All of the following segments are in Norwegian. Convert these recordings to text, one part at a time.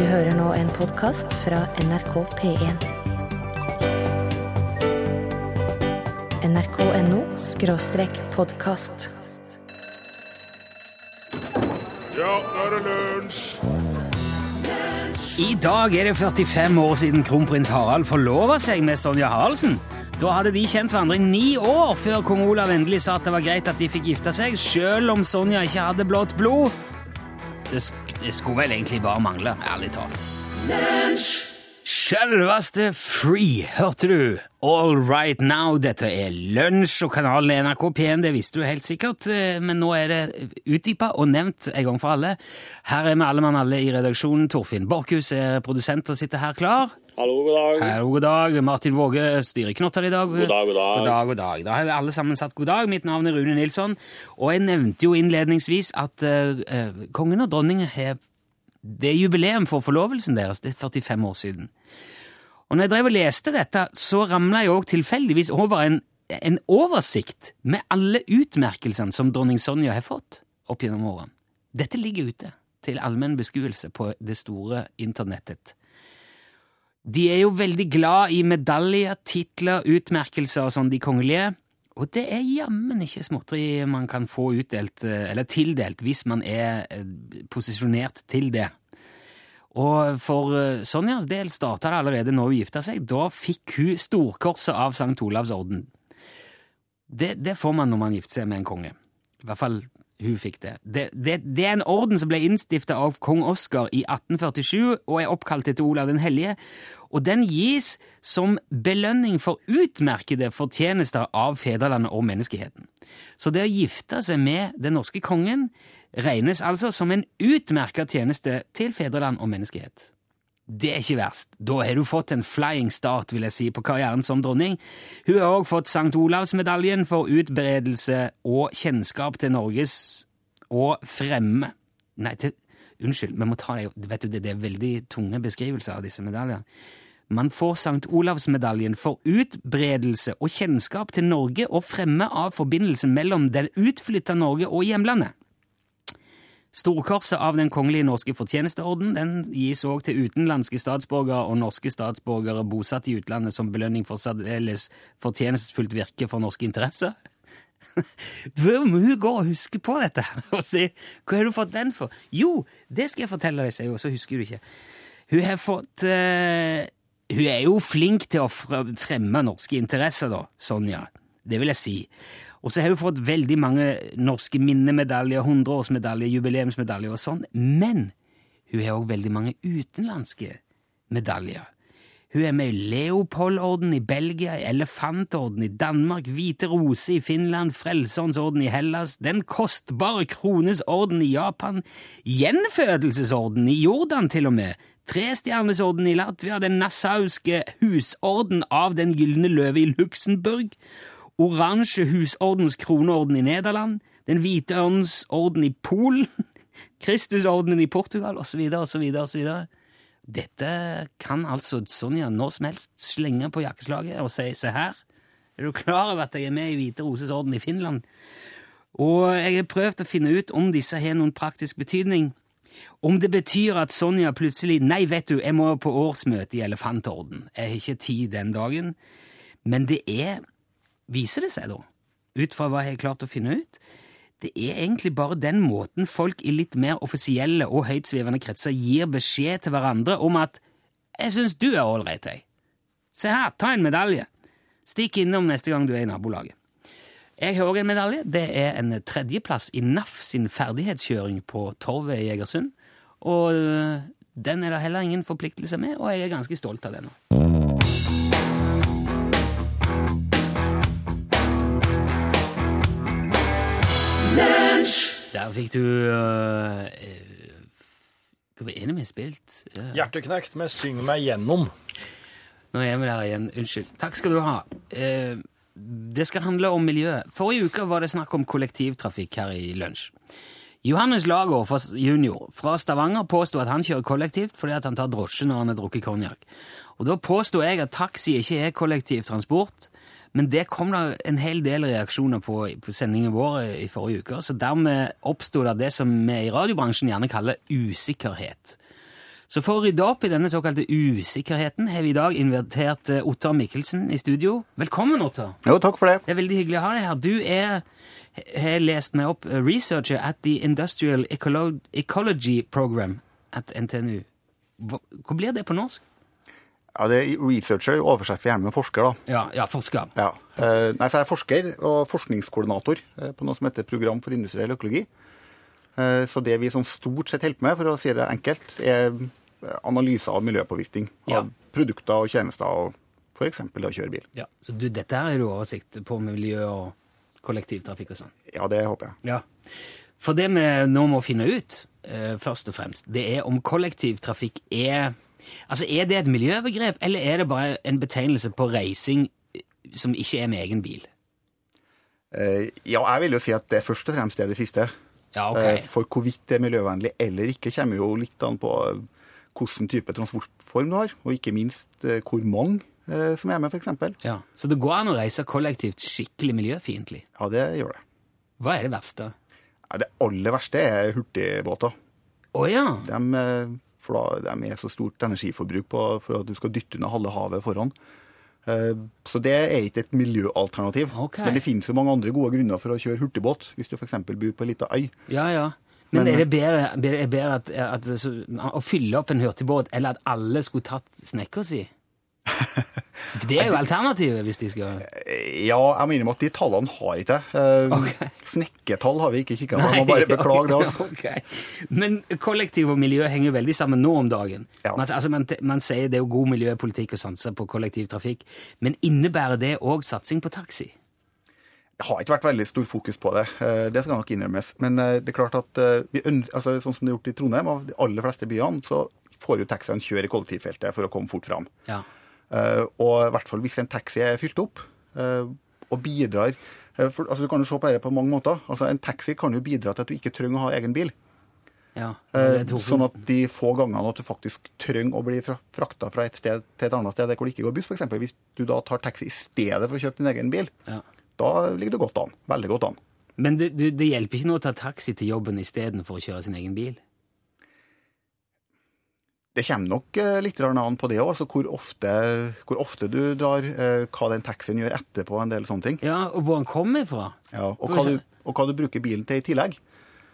Du hører nå en podkast fra NRK P1. nrk.no skråstrek podkast. Ja, nå er det lunsj! I dag er det 45 år siden kronprins Harald forlova seg med Sonja Haraldsen. Da hadde de kjent hverandre i ni år før kong Olav endelig sa at det var greit at de fikk gifte seg, selv om Sonja ikke hadde blått blod. Det, det skulle vel egentlig bare mangle, ærlig talt. Selveste Free, hørte du? All right now. Dette er Lunsj og kanalen NRK P1, det visste du helt sikkert, eh, men nå er det utdypa og nevnt en gang for alle. Her er vi alle mann alle i redaksjonen. Torfinn Borchhus er produsent og sitter her klar. Hallo, god dag. Hallo, god dag. Martin Våge styrer knottene i dag. God dag, god dag. God dag, god dag. Da har vi alle sammen sagt god dag. Mitt navn er Rune Nilsson, og jeg nevnte jo innledningsvis at eh, kongen og dronningen har det jubileum for forlovelsen deres. Det er 45 år siden. Og når jeg drev og leste dette, så ramla jeg òg tilfeldigvis over en, en oversikt med alle utmerkelsene som dronning Sonja har fått opp gjennom årene. Dette ligger ute til allmenn beskuelse på det store internettet. De er jo veldig glad i medaljer, titler, utmerkelser og sånn, de kongelige. Og det er jammen ikke småtteri man kan få utdelt, eh, eller tildelt, hvis man er eh, posisjonert til det. Og for eh, Sonjas del starta det allerede når hun gifta seg. Da fikk hun storkorset av St. Olavs orden. Det, det får man når man gifter seg med en konge. I hvert fall hun fikk det. Det, det, det er en orden som ble innstifta av kong Oskar i 1847 og er oppkalt etter Olav den hellige, og den gis som belønning for utmerkede fortjenester av fedrelandet og menneskeheten. Så det å gifte seg med den norske kongen regnes altså som en utmerka tjeneste til fedreland og menneskehet. Det er ikke verst. Da har du fått en flying start, vil jeg si, på karrieren som dronning. Hun har òg fått St. Olavsmedaljen for utbredelse og kjennskap til Norges og fremme Nei, til, unnskyld, vi må ta det Vet du, det, er veldig tunge beskrivelser av disse medaljene. Man får St. Olavsmedaljen for utbredelse og kjennskap til Norge og fremme av forbindelsen mellom det utflytta Norge og hjemlandet. Storkorset av Den kongelige norske fortjenesteorden den gis òg til utenlandske statsborgere og norske statsborgere bosatt i utlandet som belønning for særdeles fortjenestefullt virke for norske interesser. Du må jo gå og huske på dette og si hva har du fått den for? Jo, det skal jeg fortelle deg, sier hun, så husker du ikke. Hun har fått uh, Hun er jo flink til å fremme norske interesser, da, Sonja. Det vil jeg si. Og så har hun fått veldig mange norske minnemedaljer, hundreårsmedaljer, jubileumsmedaljer og sånn, men hun har òg veldig mange utenlandske medaljer. Hun er med i Leopoldorden i Belgia, Elefantorden i Danmark, Hvite rose i Finland, Frelserens i Hellas, Den kostbare krones orden i Japan, Gjenfødelsesorden i Jordan til og med, Trestjernesorden i Latvia, Den nassauske husorden av Den gylne løve i Luxembourg, Oransje husordens kroneorden i Nederland, Den hvite ørnens orden i Polen, Kristusordenen i Portugal, osv., osv., osv. Dette kan altså Sonja når som helst slenge på jakkeslaget og si 'se her', er du klar over at jeg er med i Hvite roses orden i Finland? Og jeg har prøvd å finne ut om disse har noen praktisk betydning. Om det betyr at Sonja plutselig 'Nei, vet du, jeg må på årsmøte i Elefantorden'. Jeg har ikke tid den dagen. Men det er viser det seg da, ut fra hva jeg har klart å finne ut, det er egentlig bare den måten folk i litt mer offisielle og høytsvevende kretser gir beskjed til hverandre om at 'jeg syns du er ålreit, jeg'. Se her, ta en medalje. Stikk innom neste gang du er i nabolaget. Jeg har òg en medalje. Det er en tredjeplass i NAF sin ferdighetskjøring på Torvet i Egersund. Og øh, den er det heller ingen forpliktelse med, og jeg er ganske stolt av den. Der fikk du uh, Hva var det vi spilt? Uh, Hjerteknekt med 'Syng meg gjennom'. Nå er vi der igjen. Unnskyld. Takk skal du ha. Uh, det skal handle om miljøet. Forrige uke var det snakk om kollektivtrafikk her i lunsj. Johannes Lager junior fra Stavanger påsto at han kjører kollektivt fordi at han tar drosje når han har drukket konjakk. Og da påsto jeg at taxi ikke er kollektivtransport, men det kom da en hel del reaksjoner på på sendingen vår i forrige uke, så dermed oppsto det det som vi i radiobransjen gjerne kaller usikkerhet. Så for å rydde opp i denne såkalte usikkerheten har vi i dag invitert eh, Ottar Mikkelsen i studio. Velkommen, Ottar. Jo, takk for det. Det er veldig hyggelig å ha deg her. Du er, har lest meg opp, eh, researcher at the Industrial Ecolo Ecology Program at NTNU. Hva, hva blir det på norsk? Ja, det er Researcher oversetter vi gjerne med forsker, da. Ja, ja forsker. Ja. Eh, nei, så jeg er forsker og forskningskoordinator eh, på noe som heter Program for industriell økologi. Eh, så det vi som stort sett holder på med, for å si det enkelt, er analyser av miljøpåvirkning Ja. av produkter og tjenester, og f.eks. å kjøre bil. Ja, så du, dette her er du oversikt på miljø og kollektivtrafikk og sånn? Ja, det håper jeg. Ja. For det vi nå må finne ut, først og fremst, det er om kollektivtrafikk er Altså, er det et miljøbegrep, eller er det bare en betegnelse på reising eh, som ikke er med egen bil? Eh, ja, jeg vil jo si at det først og fremst er det siste. Ja, ok. Eh, For hvorvidt det er miljøvennlig eller ikke, kommer jo litt an på eh, hvilken type transportform du har, og ikke minst eh, hvor mange eh, som er med, f.eks. Ja. Så det går an å reise kollektivt skikkelig miljøfiendtlig? Ja, det gjør det. Hva er det verste? Ja, det aller verste er hurtigbåter. Å ja! De, for da, de er så stort energiforbruk på, for at du skal dytte unna halve havet foran. Eh, Så det er ikke et miljøalternativ. Okay. Men det finnes jo mange andre gode grunner for å kjøre hurtigbåt, hvis du f.eks. bor på ei lita øy. Ja, ja. Men, Men- er det bedre, bedre, bedre at, at, at, å fylle opp en hurtigbåt, eller at alle skulle tatt snekker si? Det er jo alternativet, hvis de skal Eh, Ja, jeg må innrømme at de tallene har ikke jeg. Okay. Ok. Snekketall har vi ikke kikka på. Jeg må bare beklage det. altså. Okay. Men kollektiv og miljø henger veldig sammen nå om dagen. Ja. Man, altså, man, man sier det er jo god miljøpolitikk å satse på kollektivtrafikk, men innebærer det òg satsing på taxi? Det har ikke vært veldig stor fokus på det, eh, det skal nok innrømmes. Men eh, det er klart at eh, vi altså, sånn som det er gjort i Trondheim, av de aller fleste byene, så får jo taxiene kjøre i kollektivfeltet for å komme fort fram. Ja. Eh, og i hvert fall hvis en taxi er fylt opp eh, og bidrar eh, for, altså, Du kan jo se på dette på mange måter. Altså, en taxi kan jo bidra til at du ikke trenger å ha egen bil. ja. Sånn at de få gangene at du faktisk trenger å bli fra, frakta fra et sted til et annet sted der hvor det ikke går buss, f.eks. Hvis du da tar taxi i stedet for å kjøpe din egen bil, ja. da ligger du godt an. Veldig godt an. Men det, du, det hjelper ikke noe å ta taxi til jobben istedenfor å kjøre sin egen bil? Det kommer nok eh, litt an på det òg, altså hvor ofte, hvor ofte du drar, eh, hva den taxien gjør etterpå, en del sånne ting. Ja, Og hvor han kommer fra? Ja, og, hva du, og hva du bruker bilen til i tillegg.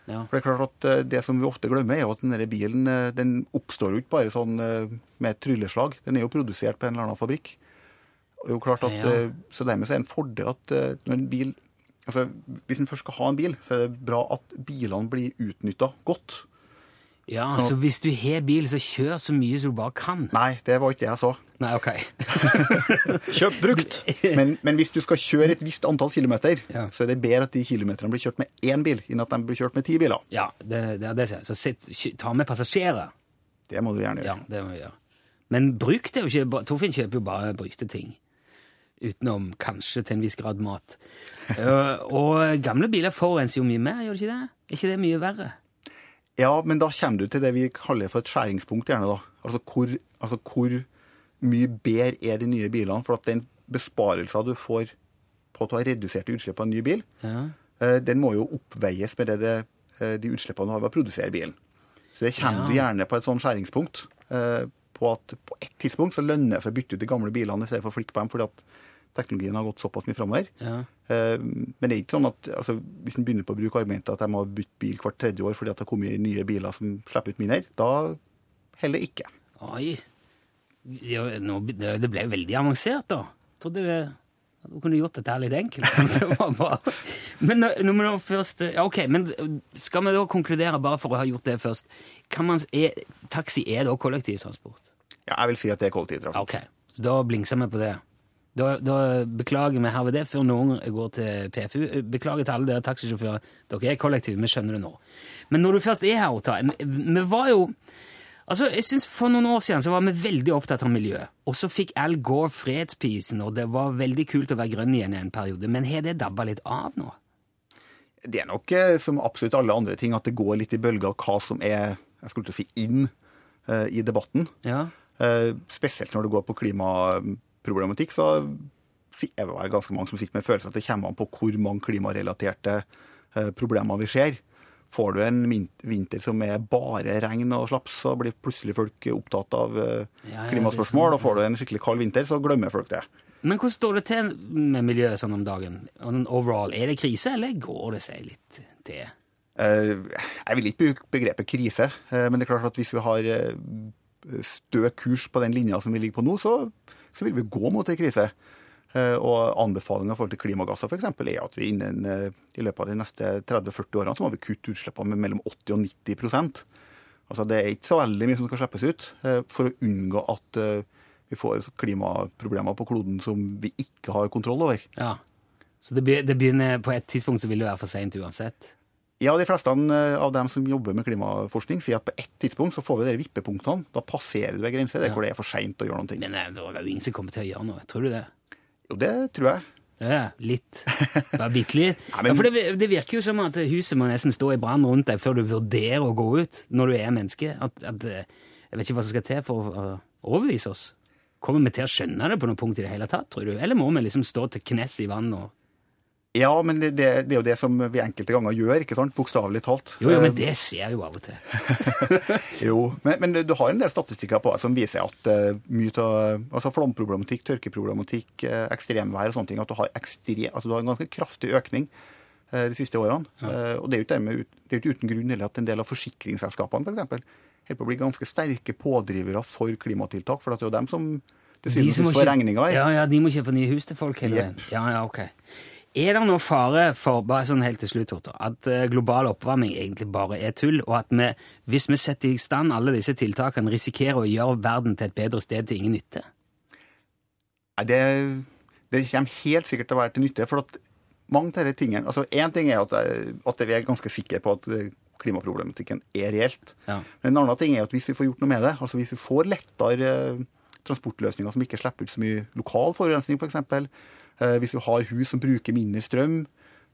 Ja. For Det er klart at eh, det som vi ofte glemmer, er at den bilen den oppstår jo ikke bare sånn med et trylleslag. Den er jo produsert på en eller annen fabrikk. Og jo klart at, Ja. Så dermed så er det en fordel at når en bil altså Hvis en først skal ha en bil, så er det bra at bilene blir utnytta godt. Ja, Så hvis du har bil, så kjør så mye som du bare kan? Nei, det var ikke det jeg sa. Nei, ok. Kjøp brukt. Men, men hvis du skal kjøre et visst antall kilometer, Ja. så er det bedre at de kilometerne blir kjørt med én bil, enn at de blir kjørt med ti biler. Ja, det, det er det. er. Så sitt, ta med passasjerer. Det må du gjerne gjøre. Ja, det må vi gjøre. Men brukt er jo ikke Torfinn kjøper jo bare brukte ting. Utenom kanskje til en viss grad mat. Øh, og gamle biler forurenser jo mye mer, gjør de ikke det? Er ikke det mye verre? Ja, men da kommer du til det vi kaller for et skjæringspunkt, gjerne da. Altså hvor, altså hvor mye bedre er de nye bilene? For at den besparelsen du får på at du har redusert utslipp av en ny bil, Ja. eh, den må jo oppveies med det, det, eh, de utslippene du har ved å produsere bilen. Så det kommer du gjerne på et sånt skjæringspunkt. eh, På at på et tidspunkt så lønner det seg å bytte ut de gamle bilene i stedet for å flikke på dem, fordi at teknologien har gått såpass mye framover. Ja. Eh, Men det er ikke sånn at altså, hvis en begynner på å bruke argumentet at de må bytte bil hvert tredje år fordi at det har kommet nye biler som slipper ut mindre, da heller ikke. Oi. Det, ble veldig avansert, da. Trodde det du kunne gjort dette her litt enkelt. Men når vi først ja, Ok, men skal vi da konkludere, bare for å ha gjort det først kan man, er, Taxi er da kollektivtransport? Ja, jeg vil si at det er kollektivtrafikk. Ok, så da blingser vi på det. Da, da beklager vi herved det før noen går til PFU. Beklager til alle dere taxisjåfører. Dere er kollektive, vi skjønner det nå. Men når du først er her, Otta Vi var jo Altså, jeg synes For noen år siden så var vi veldig opptatt av miljø. Og så fikk Al Gore fredsprisen, og det var veldig kult å være grønn igjen i en periode. Men har det dabba litt av nå? Det er nok eh, som absolutt alle andre ting at det går litt i bølger hva som er jeg skulle til å si, inn uh, i debatten. Ja. Uh, spesielt når det går på klimaproblematikk, så er det ganske mange som sitter med følelsen at det kommer an på hvor mange klimarelaterte eh, problemer vi ser. Får du en vinter som er bare regn og slaps, så blir plutselig folk opptatt av eh, klimaspørsmål. Og får du en skikkelig kald vinter, så glemmer folk det. Men hvordan står det til med miljøet sånn om dagen? Overall, Er det krise, eller går det seg litt til? Eh, Jeg vil ikke bruke begrepet krise, men det er klart at hvis vi har stø kurs på den linja som vi ligger på nå, så, så vil vi gå mot en krise. Eh, Og anbefalinga i forhold til klimagasser eksempel, er at vi innen eh, i løpet av de neste 30-40 årene så må vi kutte utslippene med mellom 80 og 90% Altså Det er ikke så veldig mye som skal slippes ut eh, for å unngå at vi får klimaproblemer på kloden som vi ikke har kontroll over. Ja. Så det begynner på et tidspunkt så vil det være for seint uansett? Ja, de fleste eh, av dem som jobber med klimaforskning, sier at på ett tidspunkt så får vi de vippepunktene. Da passerer du ei grense der Ja. hvor det er for seint å gjøre noe. Men eh, det er jo ingen som kommer til å gjøre noe. Tror du det? Jo, det tror jeg. Ja, litt. Bare bitte litt. ja, men- ja, for det, det virker jo som at huset må nesten stå i brann rundt deg før du vurderer å gå ut, når du er menneske. At, at, eh, jeg vet ikke hva som skal til for å å overbevise oss. Kommer vi til å skjønne det på noe punkt i det hele tatt, tror du? Eller må vi liksom stå til knes i vann og Ja, men det, det, er jo det som vi enkelte ganger gjør, ikke sant? Bokstavelig talt. Jo, jo, men det det skjer jo av og til. Jo, men, men du har en del statistikker på deg som viser at uh, mye av altså flomproblematikk, tørkeproblematikk, uh, ekstremvær og sånne ting, at du har, ekstre, altså du har en ganske kraftig økning uh, de siste årene. Eh, og det er jo ikke, ut- uten grunn heller at en del av forsikringsselskapene f.eks. holder på å bli ganske sterke pådrivere for klimatiltak, for det er jo dem som til De syvende og sist får regninga. Ja, ja, de må kjøpe nye hus til folk hele veien. Yep. Ja, ja, ok. Er det noe fare for, bare sånn helt til slutt, Torter, at eh, global oppvarming egentlig bare er tull, og at vi, hvis vi setter i stand alle disse tiltakene, risikerer å gjøre verden til et bedre sted til ingen nytte? Nei, det, det kommer helt sikkert til å være til nytte. for at mange av disse tingene, altså Én ting er at, at vi er ganske sikre på at eh, klimaproblematikken er reelt. Ja. Men en annen ting er at hvis vi får gjort noe med det, altså hvis vi får lettere eh, transportløsninger som ikke slipper ut så mye lokal forurensning f.eks., eh, hvis du har hus som bruker mindre strøm,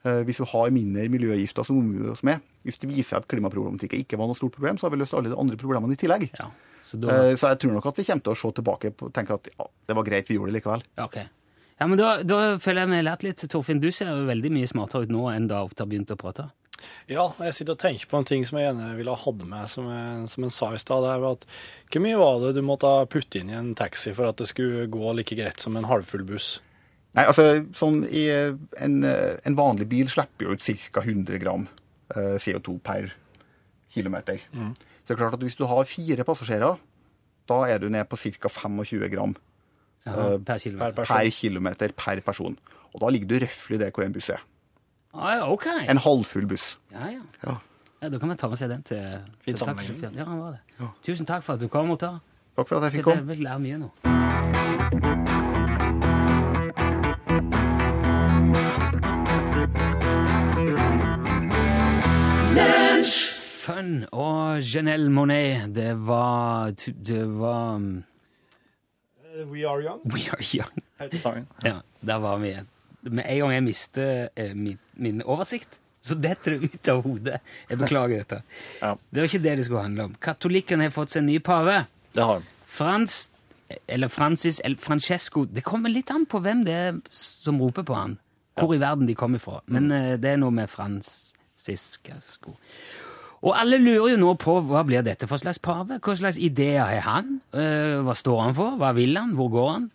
eh, hvis du har mindre miljøgifter som omgir oss med Hvis det viser at klimaproblematikken ikke var noe stort problem, så har vi løst alle de andre problemene i tillegg. Ja, så da... Eh, Så jeg tror nok at vi kommer til å se tilbake på og tenke at ja, det var greit, vi gjorde det likevel. Ja. Ja, men da, da føler jeg vi har lært litt. Torfinn, du ser jo veldig mye smartere ut nå enn da Opptar begynte å prate. Ja, jeg sitter og tenker på en ting som jeg gjerne ville ha hatt med, som, jeg, som en sa i stad. At Hvor mye var det du måtte putte inn i en taxi for at det skulle gå like greit som en halvfull buss? Nei, altså, sånn i eh, en, eh, en vanlig bil slipper jo ut ca. 100 gram eh, CO2 per kilometer. Så det er klart at hvis du har fire passasjerer, da er du ned på ca. 25 gram Ja, Eh, per kilometer. per person. per kilometer per person. Og da ligger du røftlig der hvor en buss er. Ah, ja, ok. En halvfull buss. Ja, ja. Ja. ja, Da kan vi ta med seg den til, til taxisjåføren. Ja, han var det. Ja. Tusen takk for at du kom, Opptar. Takk for at jeg Jeg fikk komme. vil lærer mye nå. Fun og Janelle Monet, det var Det var um, We Are Young, We Are Young. heter sangen. Ja, der var vi igjen. Med en gang jeg mister eh, min, min oversikt, så detter det ut av hodet. Jeg beklager dette. Ja, Det var ikke det det skulle handle om. Katolikkene har fått seg en ny pave. det har de. Frans, eller Francis, eller Francesco Det kommer litt an på hvem det er som roper på han. Hvor i verden de kommer fra. Men mm. det er noe med Francisco. Og alle lurer jo nå på hva blir dette for slags pave? Hva slags ideer har han? Eh, hva står han for? Hva vil han? Hvor går han?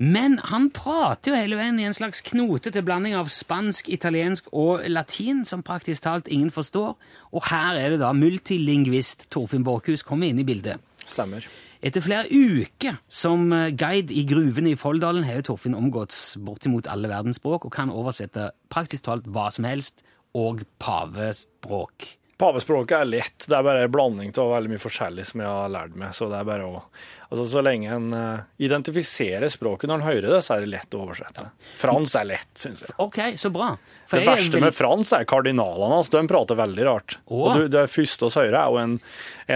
Men han prater jo hele veien i en slags knotete blanding av spansk, italiensk og latin, som praktisk talt ingen forstår. Og her er det da multilingvist Torfinn Borchhus kommer inn i bildet. Stemmer. Etter flere uker som eh, guide i gruvene i Folldalen har Torfinn omgått bortimot alle verdens språk og kan oversette praktisk talt hva som helst, og pavespråk. Pavespråket er lett. Det er bare en blanding av veldig mye forskjellig som jeg har lært meg. Så det er bare å Altså, så lenge en uh, identifiserer språket når en hører det, så er det lett å oversette. Frans er lett, syns jeg. Ok, så bra. For Det er verste med Frans er kardinalene hans. De prater veldig rart. Oh. Og du, det første vi hører, er jo en,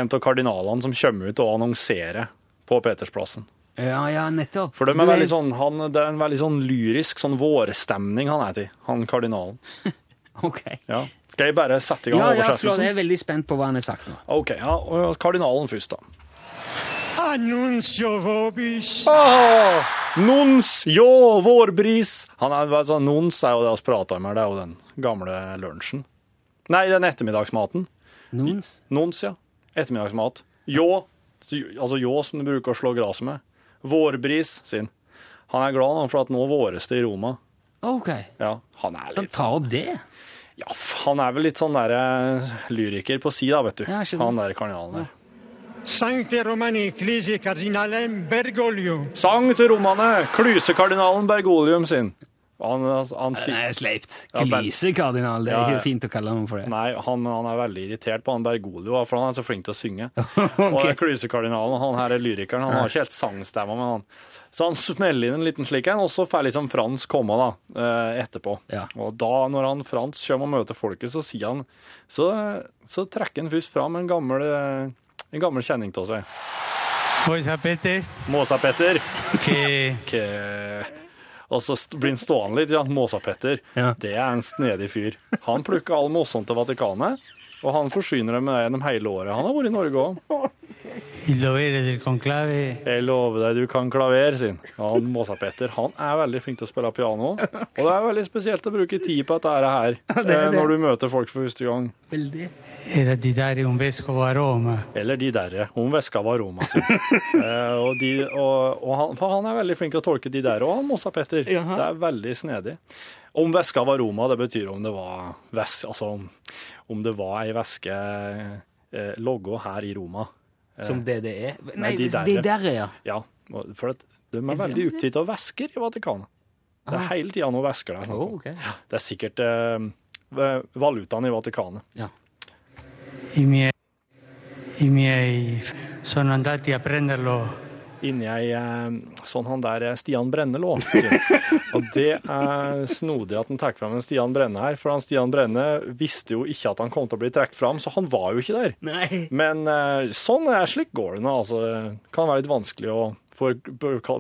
en av kardinalene som kommer ut og annonserer på Petersplassen. Ja, ja, nettopp. For de er veldig sånn, han, det er en veldig sånn lyrisk, sånn vårstemning han er til, han kardinalen. Ok. Ja. Skal jeg bare sette i gang Ja, ja, for? Jeg er veldig spent på hva han har sagt nå. OK, ja, og kardinalen først, da. Annuncio vobis. Ah, nons, jo, vårbris. Han er, altså, nons er jo det vi prater om her, det er jo den gamle lunsjen. Nei, den ettermiddagsmaten. Nons? Nons, ja. Ettermiddagsmat. Ljå, altså ljå som du bruker å slå gresset med. Vårbris sin. Han er glad nå for at nå våres det i Roma. Ok. Ja, han er litt... Så han tar opp det? Ja, han er vel litt sånn der eh, lyriker på si, da, vet du. Ja, han der kardinalen der. Sankte Romani Klise Kardinalen Bergoglio. Sang til romane! Klysekardinalen Bergolium sin. Han, han, Det er sleipt. Ja, Klisekardinal. Det er Ja, ja. ikke fint å kalle ham for det. Nei, han, han er veldig irritert på han Bergolio, for han er så flink til å synge. Og den klysekardinalen, han her er lyrikeren, han har ikke helt sangstemma, men han Så han smeller inn en liten slik en, og så får liksom Frans komme da, eh, etterpå. Ja. Og da, når han Frans kommer og møter folket, så sier han Så, så trekker han først fram en gammel, eh, en gammel kjenning av seg. Måsa-Petter. Måsa-Petter. Okay. okay. Og så blir han stående litt, ja. Måsa-Petter. Ja. Det er en snedig fyr. Han plukker all mossene til Vatikanet, og han forsyner dem med det gjennom hele året. Han har vært i Norge òg. Jeg lover deg, du kan klaver, sier Han Måsa-Peter han er veldig flink til å spille piano. Og det er veldig spesielt å bruke tid på dette her eh, når du møter folk for første gang. Veldig. de der om un vescovo a Roma. Eller de derre. om veska var Roma sier Eh, og de, og, og han, for han er veldig flink til å tolke de der, og han Mossa-Petter. Det er veldig snedig. Om veska var Roma, det betyr om det var vesk, altså om, om det var ei væske eh, logga her i Roma. Som det det er? Nei, de de derre. derre, ja. Ja, for at de er veldig opptatt av væsker i Vatikanet. Det er hele tida noe væsker der. Oh, okay. Det er sikkert eh, valutaen i Vatikanet. Ja. I miei, I miei sono andati a prenderlo inni ei eh, sånn han der eh, Stian Brenne lå. Og det er snodig at han tar fram en Stian Brenne her, for han Stian Brenne visste jo ikke at han kom til å bli trukket fram, så han var jo ikke der. Nei. Men eh, sånn er slik går det nå. Altså, kan være litt vanskelig å, for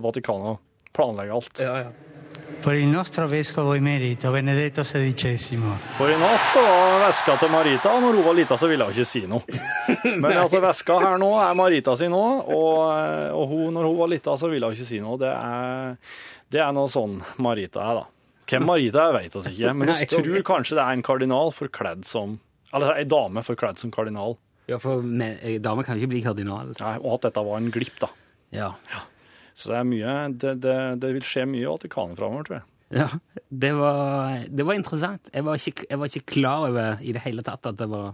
Vatikanet å planlegge alt. Ja, ja. Per il nostro vescovo emerito Benedetto XVI. For i natt så var veska til Marita, og når hun var lita så ville hun ikke si noe. Men altså veska her nå er Marita si nå, og, og hun, når hun var lita så ville hun ikke si noe. Det er, det er noe sånn Marita er, da. Hvem Marita er, vet oss ikke, men vi tror kanskje det er en kardinal forkledd som Eller ei dame forkledd som kardinal. ja for men, dame damer kan ikke bli kardinal. Nei, og at dette var en glipp, da. Ja. Ja. Så det er mye Det, det, det vil skje mye i Vatikanet framover, tror jeg. ja. Det var, det var interessant. Jeg var, ikke, jeg var ikke klar over i det hele tatt at det var,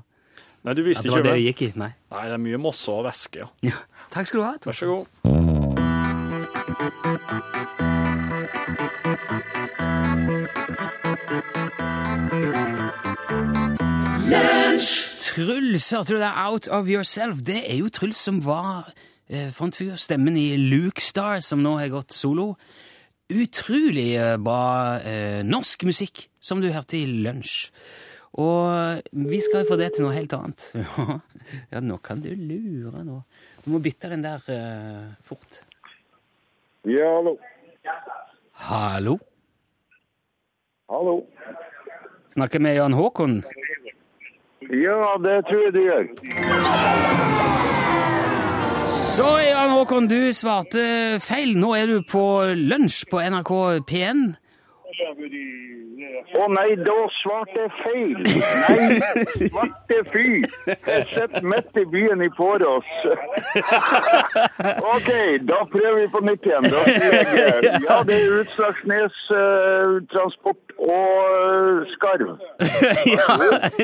Nei, du at visste det, ikke var det det gikk i. Nei. Nei, det er mye mosse og væske, ja. Ja. Takk skal du ha. Tor. Vær så god. Truls, hørte du det? Out of Yourself. Det er jo Truls som var eh, frontfyr, stemmen i Luke Star, som nå har gått solo. Utrolig eh, bra eh, norsk musikk, som du hørte i lunsj. Og vi skal få det til noe helt annet. ja, nå kan du lure nå. Du må bytte den der eh, fort. Ja, hallo. Hallo? Hallo. Snakker med Jan Håkon? Ja, det tror jeg du gjør. Så, Jan Håkon, du svarte feil. Nå er du på lunsj på NRK P1. Å nei, da svarte jeg feil. Nei, svarte fy. Jeg sitter midt i byen i Pårås. OK, da prøver vi på nytt igjen. Ja, det er Utslagsnes uh, transport og uh, skarv. ja,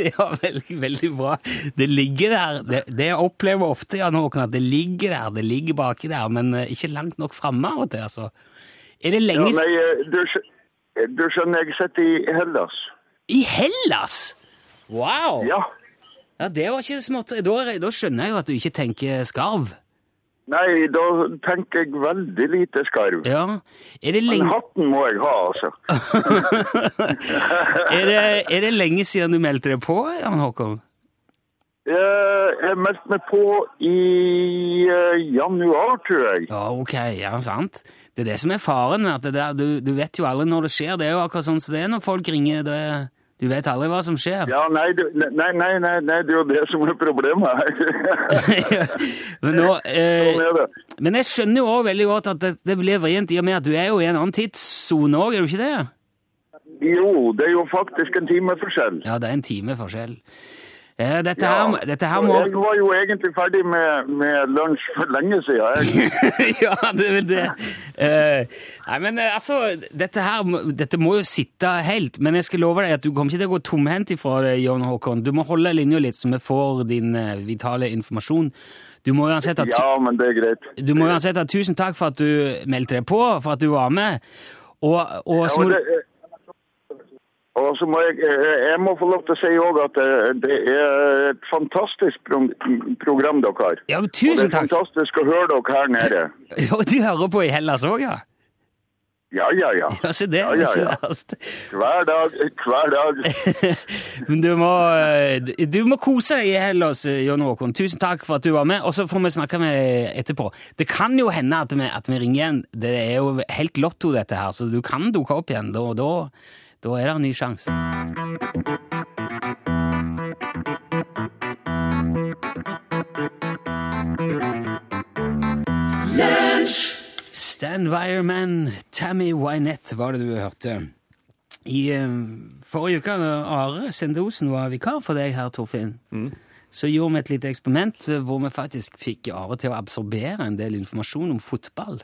ja veldig, veldig bra. Det ligger der. Det, det jeg opplever ofte, Jan Håkon, at det ligger der. Det ligger baki der, men eh, ikke langt nok framme av og til, altså. Er det Ja, lenge nei, s- eh, du, du skjønner, jeg sitter i Hellas. I Hellas?! Wow! Ja. Ja, det var ikke smått. Da, da skjønner jeg jo at du ikke tenker skarv. Nei, da tenker jeg veldig lite skarv. Ja. Det Men hatten må jeg ha, altså. er det, er det lenge siden du meldte deg på, Jan Håkon? Eh, Jeg meldte meg på i eh, januar, tror jeg. Ja, ok, ja, sant. Det er det som er faren at det der, du, du vet jo aldri når det skjer. Det er jo akkurat sånn som det er når folk ringer. Det, du vet aldri hva som skjer. Ja, nei, du, nei, nei, nei, nei, det er jo det som er problemet her. men, nå, eh, Sånn men jeg skjønner jo også veldig godt at det, det blir vrient i og med at du er jo i en annen tidssone òg, er du ikke det? Jo, det er jo faktisk en timeforskjell. Ja, det er en time forskjell. Eh, her, Ja, dette her må Jeg var jo egentlig ferdig med, med lunsj for lenge siden. Ja, det er det. Uh, nei, men eh, altså, dette her dette må jo sitte helt, men jeg skal love deg at du kommer ikke til å gå tomhendt ifra det, Jon Håkon. Du må holde linja litt, så vi får din vitale informasjon. Du må uansett ha, Ja, men det er greit. du må uansett ha tusen takk for at du meldte deg på, for at du var med. Og, og Ja, og, det, og så må jeg, jeg må få lov til å si òg at det, det er et fantastisk pro program dere har. Ja, men Og det tusen er takk! fantastisk å høre dere her nede. Og du hører på i Hellas òg, ja? Ja, ja, ja. Ja, se det. Ja, ja, ja. Hver dag, hver dag. Men du må, eh, du må kose deg i Hellas, eh, Jon Håkon. Tusen takk for at du var med, og så får vi snakke med deg etterpå. Det kan jo hende at vi, at vi ringer igjen. Det er jo helt lotto, dette her, så du kan dukke opp igjen. Da, da, da er det en ny sjanse. Stan Wireman, Tammy Wynette var det du hørte. I eh, forrige uke, da Are Sendosen var vikar for deg her, Torfinn, så gjorde vi et lite eksperiment eh, hvor vi faktisk fikk Are til å absorbere en del informasjon om fotball.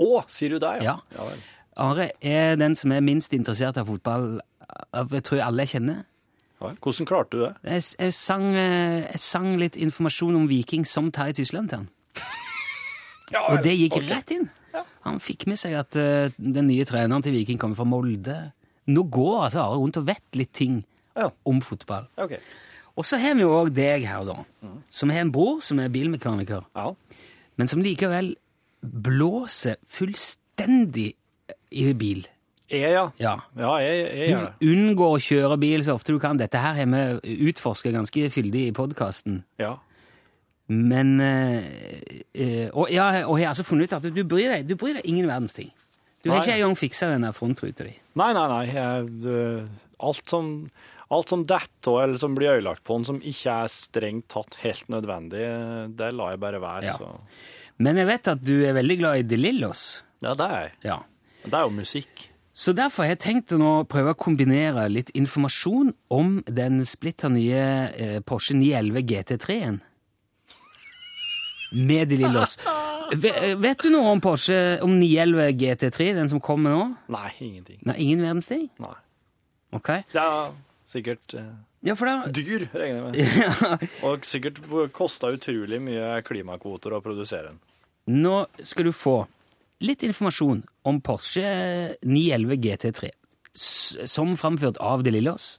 Å, sier du det, Ja. ja vel. Are er den som er minst interessert av fotball av jeg tror alle jeg kjenner. Hvordan klarte du det? Jeg, jeg, sang, eh, jeg sang litt informasjon om Viking som Terje Tysland til han. Og det gikk rett inn. Han fikk med seg at uh, den nye treneren til Viking kommer fra Molde. Nå går altså Are rundt og vet litt ting Ja. om fotball. Okay. Og så har vi jo òg deg her, da, som har en bror som er bilmekaniker, Ja. men som likevel blåser fullstendig i bil. Jeg, ja. Ja. Ja, jeg, jeg jeg. Du unngår å kjøre bil så ofte du kan. Dette her har vi utforska ganske fyldig i podkasten. Ja. Men eh, Og ja, og jeg har altså funnet ut at du bryr deg, du bryr deg ingen verdens ting. Du har ikke engang fiksa den frontruta di. Nei, nei, nei. Alt som, alt som detter eller som blir ødelagt på den som ikke er strengt tatt helt nødvendig, det lar jeg bare være. Ja. Så. Men jeg vet at du er veldig glad i De Lillos. Ja, det er jeg. Ja. Det er jo musikk. Så derfor har jeg tenkt å nå prøve å kombinere litt informasjon om den splitter nye eh, Porsche 911 GT3-en. Med De lille oss. Vet du noe om Porsche, om 911 GT3, den som kommer nå? Nei, ingenting. Nei, ingen verdens ting? Nei. Ok. Det er sikkert eh, Ja, for da dyr, regner jeg med. ja. Og sikkert kosta utrolig mye klimakvoter å produsere den. Nå skal du få litt informasjon om Porsche 911 GT3, som framført av De Lillos.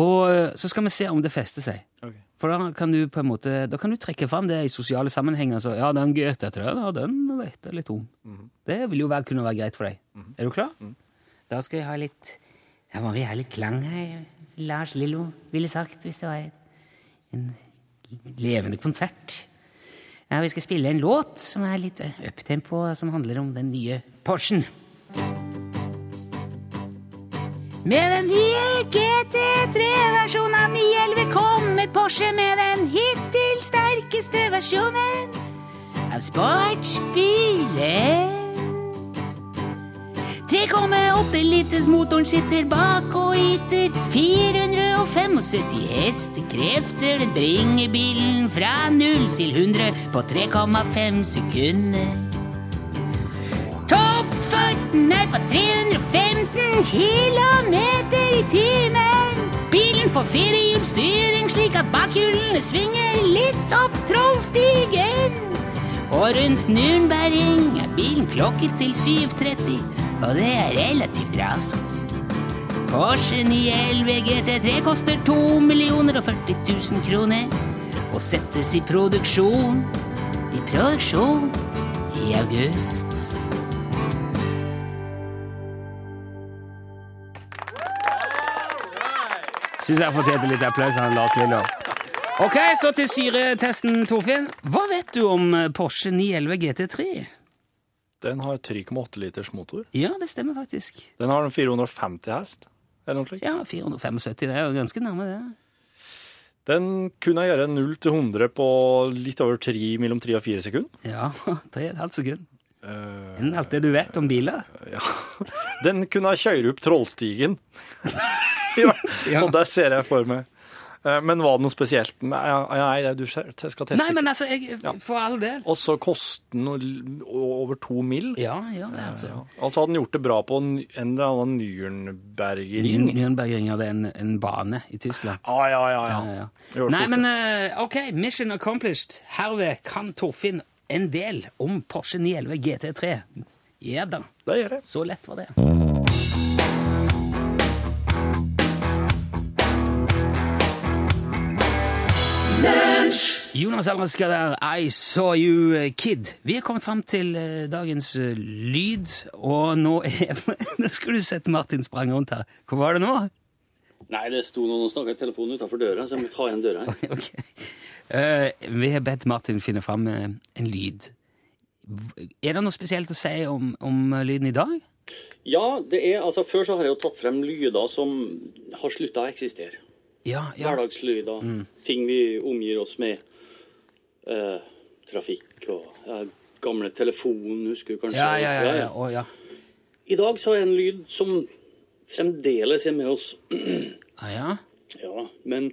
Og eh, så skal vi se om det fester seg. Okay. For da kan du på en måte, da kan du trekke fram det i sosiale sammenhenger. Så, ja, den GT3, ja, den vet jeg litt om. Det vil jo være, kunne være greit for deg. Er du klar? Da skal jeg ha litt Da må vi ha litt klang her. Lars Lillo ville sagt, hvis det var en levende konsert. Ja, Vi skal spille en låt som er litt uptempo, som handler om den nye Porschen. Med den nye GT3-versjonen av 911 kommer Porsche med den hittil sterkeste versjonen av sportsbilen. 3,8 liters motoren sitter bak og yter 475 hestekrefter. Den bringer bilen fra 0 til 100 på 3,5 sekunder. Toppfarten er på 315 km i timen. Bilen får firehjulsstyring slik at bakhjulene svinger litt opp Trollstigen. Og rundt Nürnberring er bilen klokket til 7.30, og det er relativt raskt. Porsche 911 GT3 koster 2 millioner og 40 000 kroner og settes i produksjon i produksjon i august. Syns jeg fortjente litt applaus av Lars Lillo. Ok, så til syretesten, Torfinn. Hva vet du om Porsche 911 GT3? Den har 3,8 liters motor. Ja, det stemmer faktisk. Den har 450 hest. Eller noe slikt. Ja, 475, det er jo ganske nærme det. Den kunne gjøre 0 til 100 på litt over 3, mellom 3 og 4 sekunder. Ja, 3,5 sekunder. Eh, Enn alt det du vet om biler? Den kunne kjøre opp Trollstigen. ja, Ja. Og der ser jeg for meg. Eh, Men var det noe spesielt? Nei, du skal teste Nei, men altså, jeg, for all del. Og så koster den over to mil. Ja, ja, det er altså. Altså hadde den gjort det bra på en eller annen Nürnbergring. Nürnbergring hadde en, en bane i Tyskland. Ja, ja, ja. ja. Ja, ja. Nei, men eh, OK, mission accomplished. Herved kan Torfinn en del om Porsche 911 GT3. Ja da, Det gjør jeg. så lett var det. Jonas Alraska der, I saw you eh, kid. Vi er kommet fram til eh, dagens eh, lyd, og nå er Nå skulle du sett Martin sprang rundt her. Hvor var det nå? Nei, det sto noen og snakka i telefonen utafor døra, så jeg må ta igjen døra her. okay. Eh, vi har bedt Martin finne fram en lyd. Er det noe spesielt å si om, om lyden i dag? Ja, det er, altså Før så har jeg jo tatt frem lyder som har slutta å eksistere. Ja, ja. Hverdagslyder. Ting vi omgir oss med. Eh, trafikk og ja, gamle telefon, husker du kanskje? Ja, ja, ja, ja. Å, ja. I dag så er en lyd som fremdeles er med oss. Ah, ja. ja, men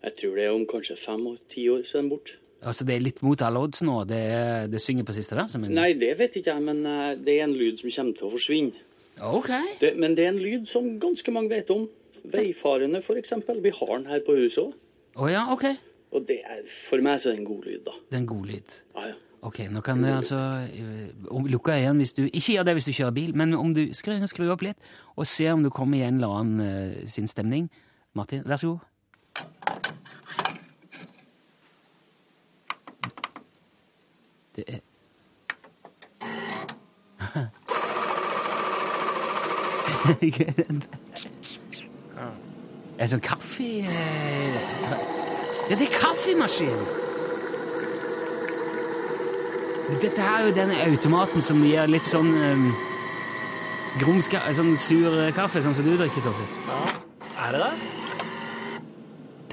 jeg tror det er om kanskje fem år, så er den borte. Altså, det er litt mot alle odds nå. Det, er- det synger på siste verset, men Nei, det vet ikke jeg, men eh, det er en lyd som kommer til å forsvinne. Ok. Det, men det er en lyd som ganske mange vet om. Veifarende, eksempel. Vi har den her på huset òg. Å ja, ok. Og det er, for meg så er det en god lyd, da. Det er en god lyd. Ja, ja. Ok, nå kan du altså eh, lukke øynene hvis du Ikke gjør det hvis du kjører bil, men om du skru, skru opp litt, og se om du kommer i en eller annen uh, sin stemning. Martin, vær så god. Det er Er det sånn kaffe eh, Ja, det er kaffemaskin! Dette her er jo denne automaten som gir litt sånn um, grumska, sånn sur kaffe, sånn som du drikker, Toffe. Er det det?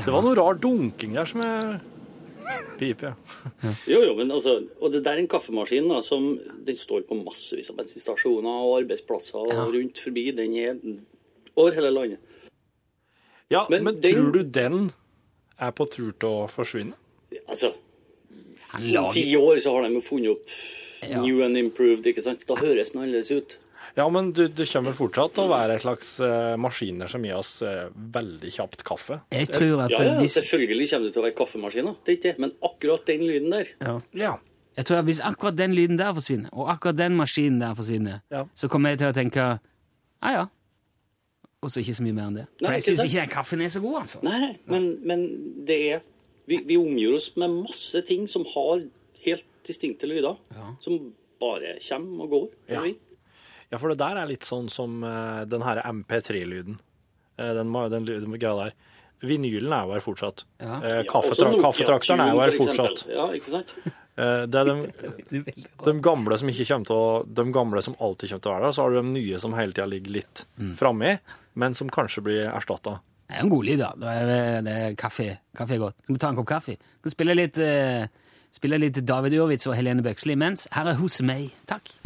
Det var noe rar dunking der som jeg Pipe, ja. Jo, jo, men altså, og det der er en kaffemaskin da, som den står på massevis av bensinstasjoner og arbeidsplasser og Ja. rundt forbi. Den er over hele landet. Ja, men, Men den- tror du den er på tur til å forsvinne? Altså, Han om ti år så har de jo funnet opp Ja. new and improved, ikke sant? Da høres den annerledes ut. Ja, men du, du kommer fortsatt til å være et slags uh, maskiner som gir oss uh, veldig kjapt kaffe. Jeg tror at Ja, ja, hvis, selvfølgelig kommer du til å være kaffemaskiner, det er ikke det. Men akkurat den lyden der, ja. Ja. Jeg tror at hvis akkurat den lyden der forsvinner, og akkurat den maskinen der forsvinner, Ja. så kommer jeg til å tenke ja, ja. Og så ikke så mye mer enn det. For Nei, jeg ikke syns ikke den kaffen er så god, altså. Nei, nei, men, men det er vi, vi omgir oss med masse ting som har helt distinkte lyder, Ja. som bare kommer og går. Ja. ja, for det der er litt sånn som uh, den her MP3-lyden. Uh, den, lyden den, den greia der. Vinylen er jo her fortsatt. Ja. Uh, kaffetra kaffetrakteren er jo her fortsatt. Ja, ikke sant? Eh, det er de, de gamle som ikke kommer til å De gamle som alltid kommer til å være der, så har du de nye som hele tida ligger litt framme, men som kanskje blir erstatta. Det er en god lyd, da. Da er det, det er kaffe. Kaffe er godt. Skal vi ta en kopp kaffe? Skal vi spille litt, uh, spille litt David Urwitz og Helene Bøksli imens? Her er Hos meg. Takk.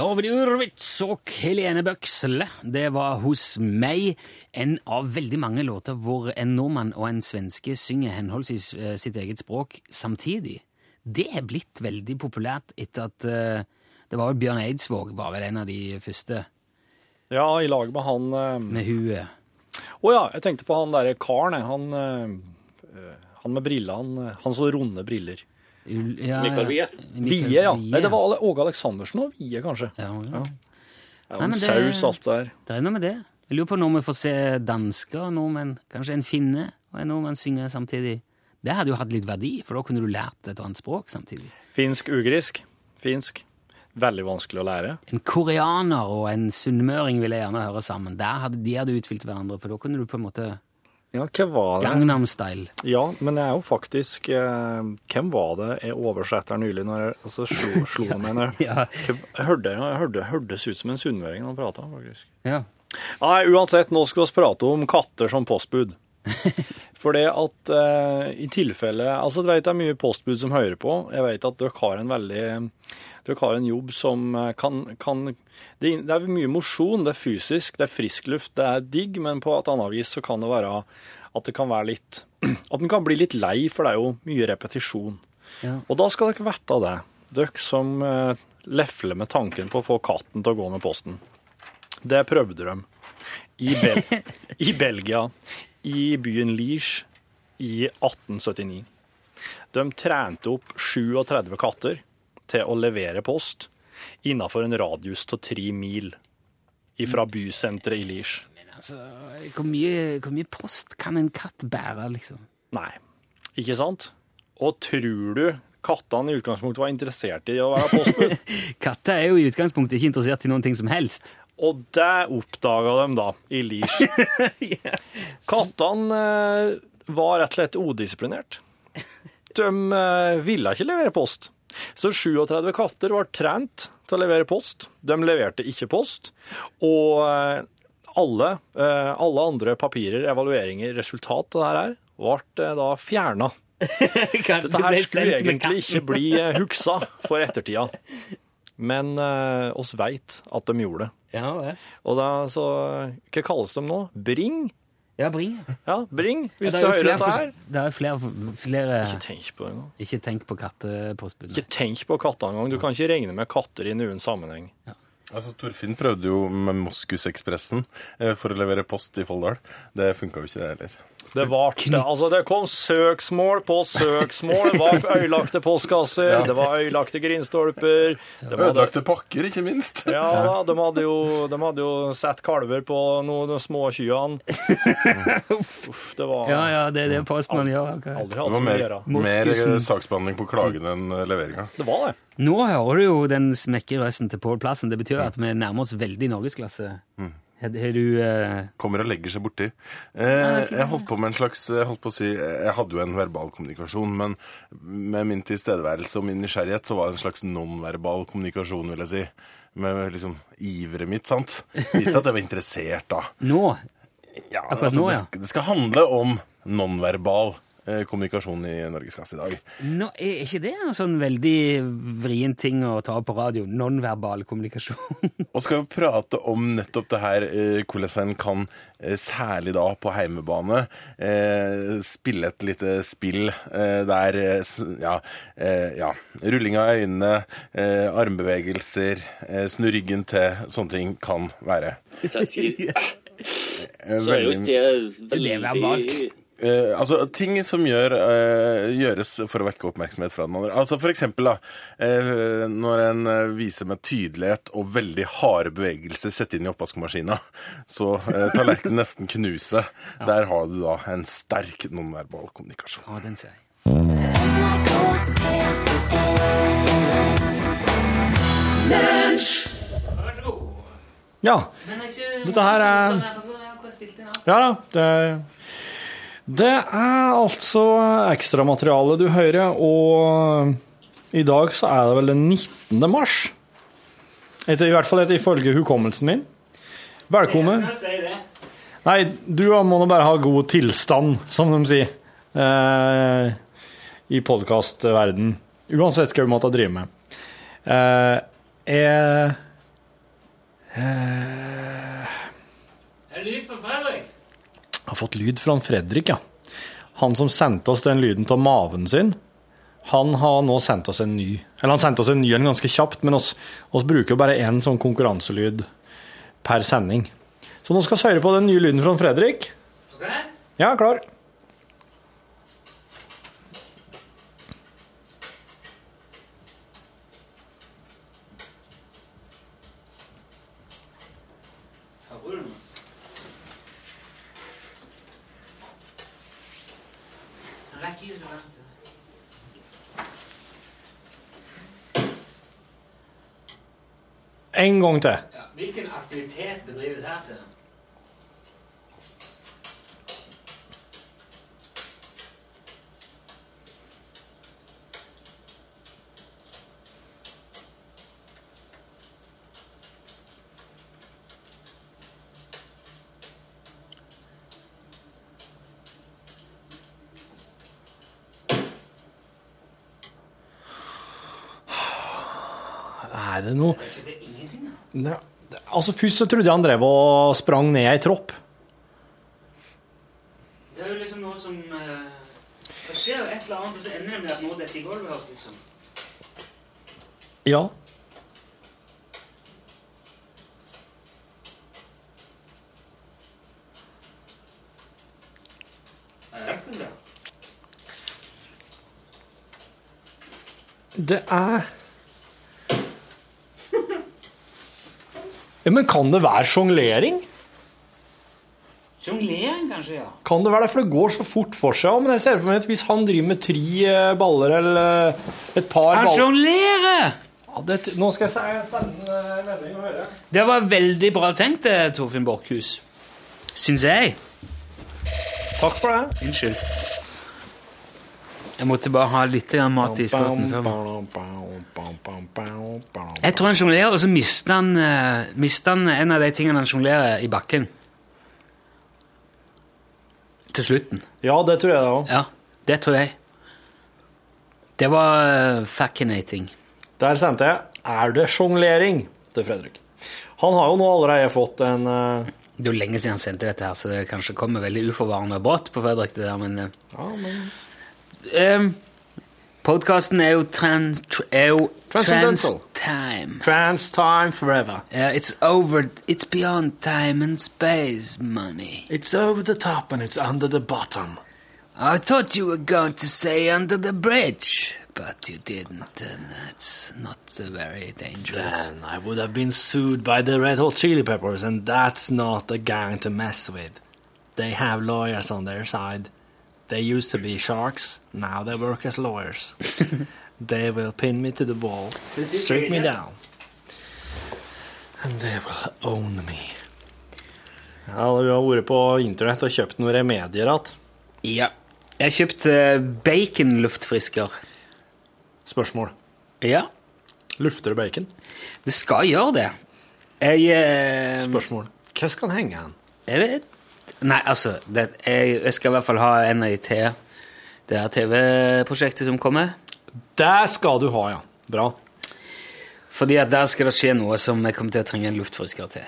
David Urwitz og Helene Bøksle, det var hos meg en av veldig mange låter hvor en nordmann og en svenske synger henholdsvis eh, sitt eget språk samtidig. Det er blitt veldig populært etter at eh, det var vel Bjørn Eidsvåg var vel en av de første Ja, i lag med han eh, med huet. Å ja, jeg tenkte på han derre karen. Han, han med eh, han så runde briller. Ul- Ja, Mikael Wie. Wie, ja. Nei, det var Åge Aleksandersen og Wie, kanskje. ja, ja. Ja, Nei, saus, alt det der. Det er noe med det. Jeg lurer på når vi får se dansker nordmenn, kanskje en finne og en nordmann synge samtidig. Det hadde jo hatt litt verdi, for da kunne du lært et annet språk samtidig. Finsk-ugrisk. Finsk. Veldig vanskelig å lære. En koreaner og en sunnmøring ville jeg gjerne høre sammen. Der hadde, de hadde utfylt hverandre, for da kunne du på en måte Ja, hva var det? Gangnam-style. Ja, men jeg er jo faktisk eh, Hvem var det jeg oversatte nylig når jeg altså, slo, slo meg ned? Ja. Hørte, jeg hørte, hørtes ut som en sunnmøring når han prata, faktisk. Ja. Nei, uansett, nå skal vi prate om katter som postbud. For det at eh, i tilfelle Altså, jeg vet det er mye postbud som hører på. Jeg vet at dere har en veldig Dere har en jobb som eh, kan, kan det, det er mye mosjon, det er fysisk, det er frisk luft, det er digg, men på et annet vis så kan det være at det kan være litt At den kan bli litt lei, for det er jo mye repetisjon. Ja. Og da skal dere vite det, dere som eh, lefler med tanken på å få katten til å gå med posten. Det prøvde de i, Bel i Belgia, i byen Liege, i 1879. De trente opp 37 katter til å levere post innenfor en radius av tre mil fra bysenteret i Liège. Altså, hvor mye, hvor mye post kan en katt bære, liksom? Nei, ikke sant? Og tror du kattene i utgangspunktet var interessert i å være postbud? Katter er jo i utgangspunktet ikke interessert i noen ting som helst. Og det oppdaga de da, i Liège. Kattene eh, var rett og slett udisiplinert. De eh, ville ikke levere post. Så 37 katter var trent til å levere post. De leverte ikke post. Og eh, alle, eh, alle andre papirer, evalueringer, resultat av det her, ble eh, da fjerna. Dette her skulle egentlig ikke bli huksa for ettertida. Men eh, oss veit at de gjorde det. Ja, det. Og da, så Hva kalles de nå? Bring? Ja, bring. Ja, bring, hvis ja, du er hører dette her. det er flere, flere Ikke tenk på det engang. Ikke tenk på kattepostbud. Ikke tenk på katter engang. Du kan ikke regne med katter i noen sammenheng. Altså, Torfinn prøvde jo med Moskusekspressen eh, for å levere post i Folldal. Det funka jo ikke, det heller. Det, var, det, altså, det kom søksmål på søksmål. Det var ødelagte postkasser, det var ødelagte grindstolper. De Ødelagte pakker, ikke minst. ja, de, hadde jo, de hadde jo sett kalver på noen små kyene. Uff, det var Ja, ja, det er det postmannen gjør. aldri hatt så mye å mer, gjøre. mer eh, saksbehandling på klagen enn eh, leveringa. Det var det. Nå hører du jo den smekke røsten til Pål Plassen. Det betyr at vi nærmer oss veldig norgesklasse. Har har du eh, Kommer og legger seg borti. Eh, jeg holdt på med en slags Jeg holdt på å si Jeg hadde jo en verbal kommunikasjon, men med min tilstedeværelse og min nysgjerrighet så var det en slags nonverbal kommunikasjon, vil jeg si. Med liksom iveret mitt, sant. Viste at jeg var interessert, da. Nå? Ja, Akkurat altså, nå, det, ja. skal, det skal handle om nonverbal eh, kommunikasjon i Norgesklasse i dag. Nå, er ikke det en sånn veldig vrien ting å ta opp på radio? Nonverbal kommunikasjon? Og skal vi prate om nettopp det her, eh, hvordan en kan, eh, særlig da på heimebane, eh, spille et lite spill eh, der eh, ja, eh, ja, rulling av øynene, eh, armbevegelser, eh, snu ryggen til, sånne ting kan være. Så Eh, er jo ikke det veldig Eh, altså ting som gjør, eh, gjøres for å vekke oppmerksomhet fra den andre. Altså for eksempel da, eh, når en eh, viser med tydelighet og veldig harde bevegelser sett inn i oppvaskmaskina, så eh, tallerkenen nesten knuse. Der har du da en sterk nonverbal kommunikasjon. Ja, den ser jeg. Ja. Dette her er Ja da. Det, det er altså ekstramateriale du hører, og i dag så er det vel den 19. mars. Etter, I hvert fall etter ifølge hukommelsen min. Velkommen. Nei, du må nå bare ha god tilstand, som de sier eh, i podkastverden. Uansett hva du måtte drive med. Eh, jeg Lyd for Fredrik. Har fått lyd fra Fredrik, ja. Han som sendte oss den lyden av maven sin, han har nå sendt oss en ny. Eller han sendte oss en ny en ganske kjapt, men oss, oss bruker bare én sånn konkurranselyd per sending. Så nå skal vi høre på den nye lyden fra Fredrik. Okay. Ja, klar. gang til. Ja. Hvilken aktivitet bedrives her, sier han? Det er noe altså, Nei, Altså, Først så trodde jeg han drev og sprang ned ei tropp. Det er jo liksom noe som eh, Det skjer jo et eller annet, og så ender det med at noe detter i gulvet. Liksom. det ut. Ja. Det er ja, Men kan det være sjonglering? Jonglering, kanskje, ja. Kan det være det, for det går så fort for seg. Ja, Men jeg ser for meg at hvis han driver med tre eh, baller eller eh, et par Han baller sjonglerer! ja, det, Nå skal jeg sende en eh, melding og høre. Det var veldig bra tenkt, det, Torfinn Borchhus. Syns jeg. Takk for det. Unnskyld. Jeg måtte bare ha litt mat i skotten. Jeg tror han sjonglerer, og så mister han, eh, mister han en av de tingene han sjonglerer, i bakken. Til slutten. Ja, det tror jeg det òg. Ja, det tror jeg. Det var uh, fascinating. Der sendte jeg 'Er det sjonglering?' til Fredrik. Han har jo nå allerede fått en eh, Det er jo lenge siden han sendte dette, her, så det kanskje kommer veldig uforvarende brått på Fredrik. det der, men... eh, Ja, men Um, Podkasten er jo trans... Tr er jo Transcendental. Trans-time. Trans time forever. Yeah, it's over... It's beyond time and space, money. It's over the top and it's under the bottom. I thought you were going to say under the bridge, but you didn't, and that's not uh, very dangerous. Then I would have been sued by the Red Hot Chili Peppers, and that's not a gang to mess with. They have lawyers on their side. They used to be sharks, now they work as lawyers. they will pin me to the wall, strip me down, and they will own me. Ja, du har vært på internett og kjøpt noen remedier igjen. Ja. Jeg har kjøpt uh, baconluftfrisker. Spørsmål. Ja, Lufter du bacon? det skal gjøre det. Jeg... eh, Spørsmål. Hva skal den henge hen? Jeg vet Nei, altså det, jeg, jeg skal i hvert fall ha en av de til det her TV-prosjektet som kommer. Det skal du ha, ja. Bra. Fordi at der skal det skje noe som jeg kommer til å trenge en luftfrisker til.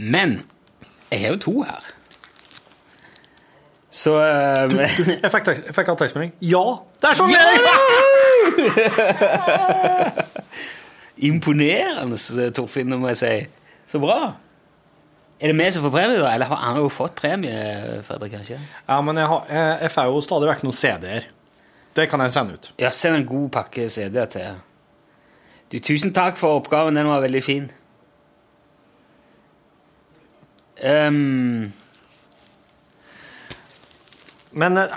Men jeg har jo to her. Så eh, Jeg fikk, jeg fikk hatt tekstmelding. Ja, det er sjonglering! Imponerende, Torfinn, må jeg si. Så bra. Er det vi som får premie, da? Eller har han jo fått premie, Fredrik? kanskje? Ja, men jeg, har, jeg, får jo stadig vekk noen CD-er. Det kan jeg sende ut. Ja, send en god pakke CD-er til. Du, tusen takk for oppgaven. Den var veldig fin. Ehm, Men eh,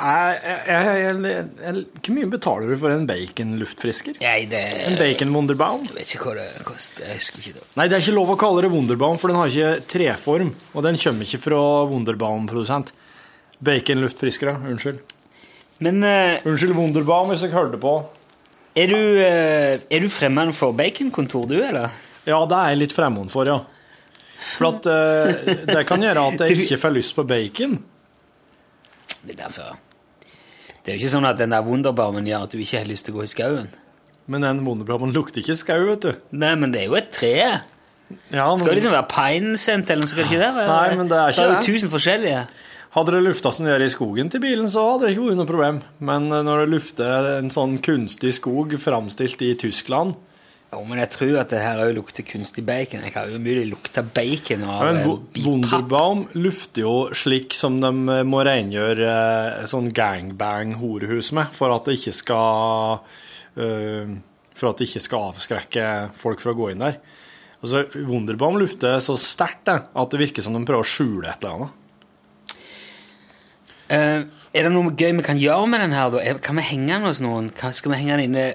hvor mye betaler du for en bacon-luftfrisker? det En bacon Wonderbaum? Jeg vet ikke hva det koster. Jeg husker ikke det. Nei, det er ikke lov å kalle det Wunderbaum, for den har ikke treform. Og den kommer ikke fra Wunderbaum-produsent. Bacon-luftfriskere. Unnskyld. Men uh, Unnskyld, Wunderbaum, hvis jeg hørte på. er du, uh, er du fremmed for baconkontor, du, eller? Ja, det er jeg litt fremmed for, ja. For at uh, det kan gjøre at jeg ikke får lyst på bacon. Men altså Det er jo ikke sånn at den der Wunderbarmen gjør at du ikke har lyst til å gå i skauen. Men den wunderbarmen lukter ikke skau, vet du. Nei, men det er jo et tre. Ja, Det skal liksom være pinescent, eller skal det ikke det? Nei, men det er ikke Det Det er jo tusen forskjellige. Hadde det lufta som det gjør i skogen til bilen, så hadde det ikke vært noe problem. Men eh, når det lufter en sånn kunstig skog framstilt i Tyskland Jo, men jeg tror at det her òg lukter kunstig bacon. Jeg kan jo mulig lukte bacon av bit papp. Wunderbaum lufter jo slik som de eh, må rengjøre eh, sånn gangbang-horehus med, for at det ikke skal eh, For at det ikke skal avskrekke folk fra å gå inn der. Altså, Wunderbaum lufter så sterkt at det virker som de prøver å skjule et eller annet. Uh, er det noe gøy vi kan gjøre med den her, da? Kan vi henge den hos noen? Skal vi henge den inne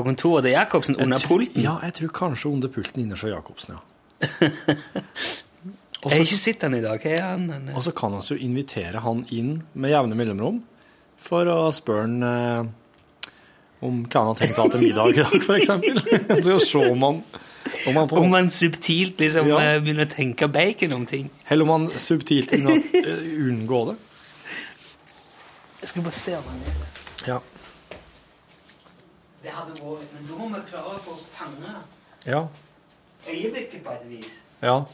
på kontoret til Jacobsen under tror- pulten? Ja, jeg tror kanskje under pulten innerst hos Jacobsen, ja. Jeg har ikke sett den i dag. Hva er han? han Og så kan vi jo invitere han inn med jevne mellomrom for å spørre han eh, om hva han har tenkt å ha til middag i dag, f.eks. Så se om han, om han på Om han subtilt liksom Ja. eh, begynner å tenke bacon om ting. Eller om han subtilt begynner å eh, unngå det. Jeg skal bare se om han er det. Det hadde vært Men da må vi klare å få fange Ja. Øyeblikket på et vis. Ja.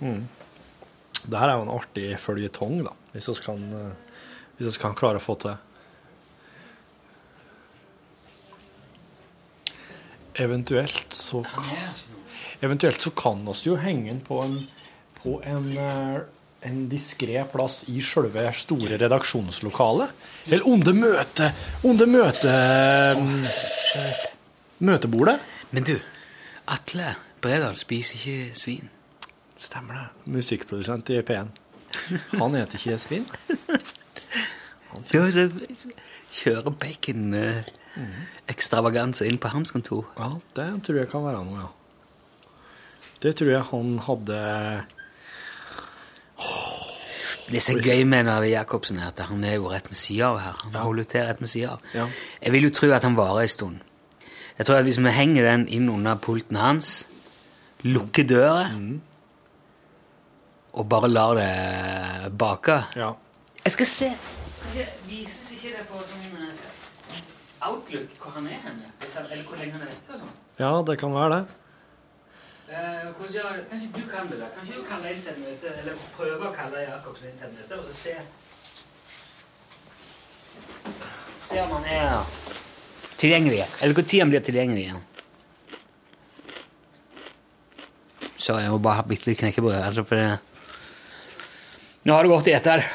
Mm. Det her er jo en artig føljetong, da, hvis vi kan, eh, hvis vi kan klare å få til. Eventuelt så kan, eventuelt så kan oss jo henge den på en, på en, eh, en diskré plass i sjølve store redaksjonslokalet. Eller under møte... Under møte... møtebordet. Men du, Atle Bredal spiser ikke svin. Stemmer det. Musikkprodusent i P1. Han heter ikke svin. Han kjører, kjører bacon eh, ekstravaganse inn på hans kontor. Ja, det tror jeg kan være noe, ja. Det tror jeg han hadde Det som er gøy med Narle Jacobsen, er at han er jo rett med sida av her. Han holder til rett med sida av. Ja. Jeg vil jo tro at han varer en stund. Jeg tror at hvis vi henger den inn under pulten hans, lukker døra og bare lar det bake Ja. Jeg skal se Kanskje Vises ikke det på sånn eh, Outlook hvor han er henne? Eller hvor lenge han er vekke og sånn? ja, det kan være det. Eh, hvordan Kanskje du kan det? da? Kanskje du kaller inn til et møte, eller prøver å kalle Jacobsen inn til et møte, og så se Se om han er tilgjengelig. Eller tid han blir tilgjengelig igjen. Så jeg må bare ha bitte litt knekkebrød. Altså, for det Nå har det gått i ett her.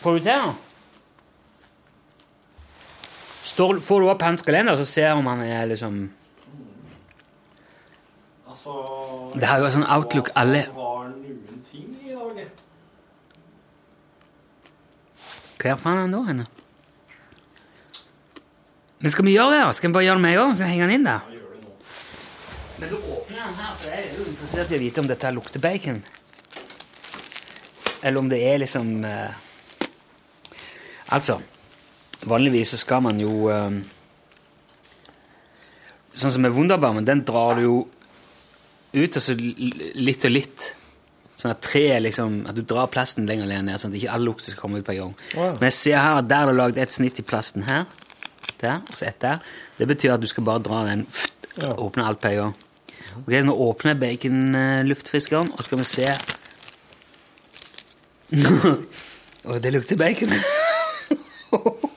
Får du til? Står, får du opp hans kalender, så ser om han er liksom Altså Det er jo sånn Outlook alle har noen ting i dag. Hva faen er han da henne? Men skal vi gjøre det? Skal vi bare gjøre det med en gang? Så henger han inn der? Men du åpner den her, for jeg er jo interessert i å vite om dette her lukter bacon. Eller om det er liksom uh... Altså, vanligvis så skal man jo eh, Sånn som med Wunderbarmen, den drar du jo ut, og så litt og litt. Sånn at treet liksom, at du drar plasten lenger lenger ned, sånn at ikke all lukt skal komme ut på en gang. Wow. Men jeg ser her at der er det lagd et snitt i plasten her, der, og så ett der. Det betyr at du skal bare dra den, og åpne alt på en gang. Ok, nå åpner jeg baconluftfriskeren, og så skal vi se Å, det lukter bacon.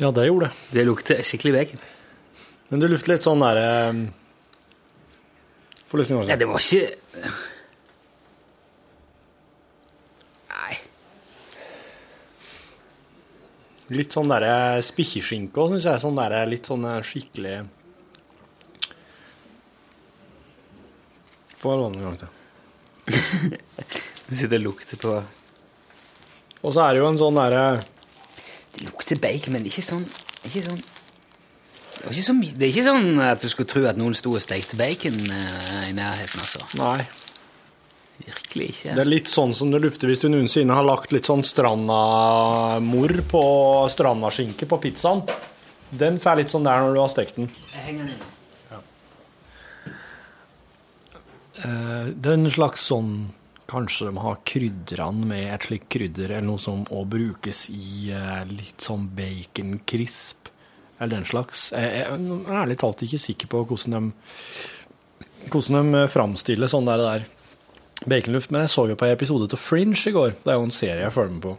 Ja, det gjorde det. Det lukter skikkelig bacon. Men du lukter litt sånn derre lyst noe Ja, det var ikke Nei. Litt sånn derre spikkeskinke òg, syns jeg. Sånn derre litt sånn eh, skikkelig Få en annen gang til. Du sitter og lukter på Og så er det jo en sånn derre Lukter bacon, men ikke sånn Ikke sånn det er, ikke så det er ikke sånn at du skulle tro at noen sto og stekte bacon uh, i nærheten, altså. Nei. Virkelig ikke. Det er litt sånn som det lufter hvis du noensinne har lagt litt sånn strandamor på strandaskinke på pizzaen. Den får litt sånn der når du har stekt den. Jeg henger den ja. uh, Det er en slags sånn Kanskje de har krydderne med et slikt krydder eller noe som òg brukes i eh, litt sånn baconcrisp eller den slags. Jeg er ærlig talt ikke sikker på hvordan de, hvordan de framstiller sånn der, der baconluft, men jeg så jo på en episode av Fringe i går. Det er jo en serie jeg følger med på.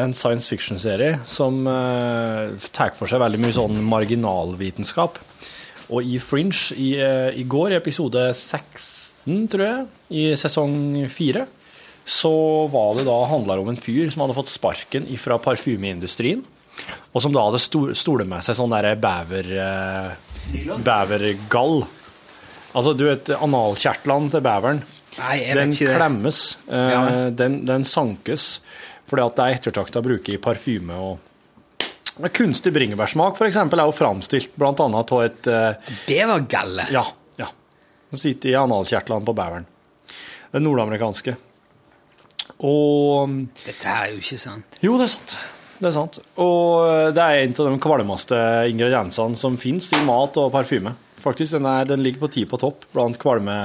En science fiction-serie som uh, tar for seg veldig mye sånn marginalvitenskap. Og i Fringe i, uh, i går, i episode 16, tror jeg, i sesong 4, så var det da handla om en fyr som hadde fått sparken fra parfymeindustrien, og som da hadde sto- stolet med seg sånn derre bever... eh, bevergall. Altså, du vet, analkjertlene til beveren, Nei, den klemmes, eh, Ja. den, den sankes, fordi at det er ettertrakta å bruke i parfyme og Kunstig bringebærsmak for eksempel, er jo framstilt annet av et eh, Bevergalle. Ja. Ja. Den sitter i analkjertlene på beveren. Den nordamerikanske. Og Dette her er jo ikke sant. Jo, det er sant. Det er sant. Og det er en av de kvalmeste ingrediensene som fins i mat og parfyme. Faktisk, den, er, den ligger på ti på topp blant kvalme,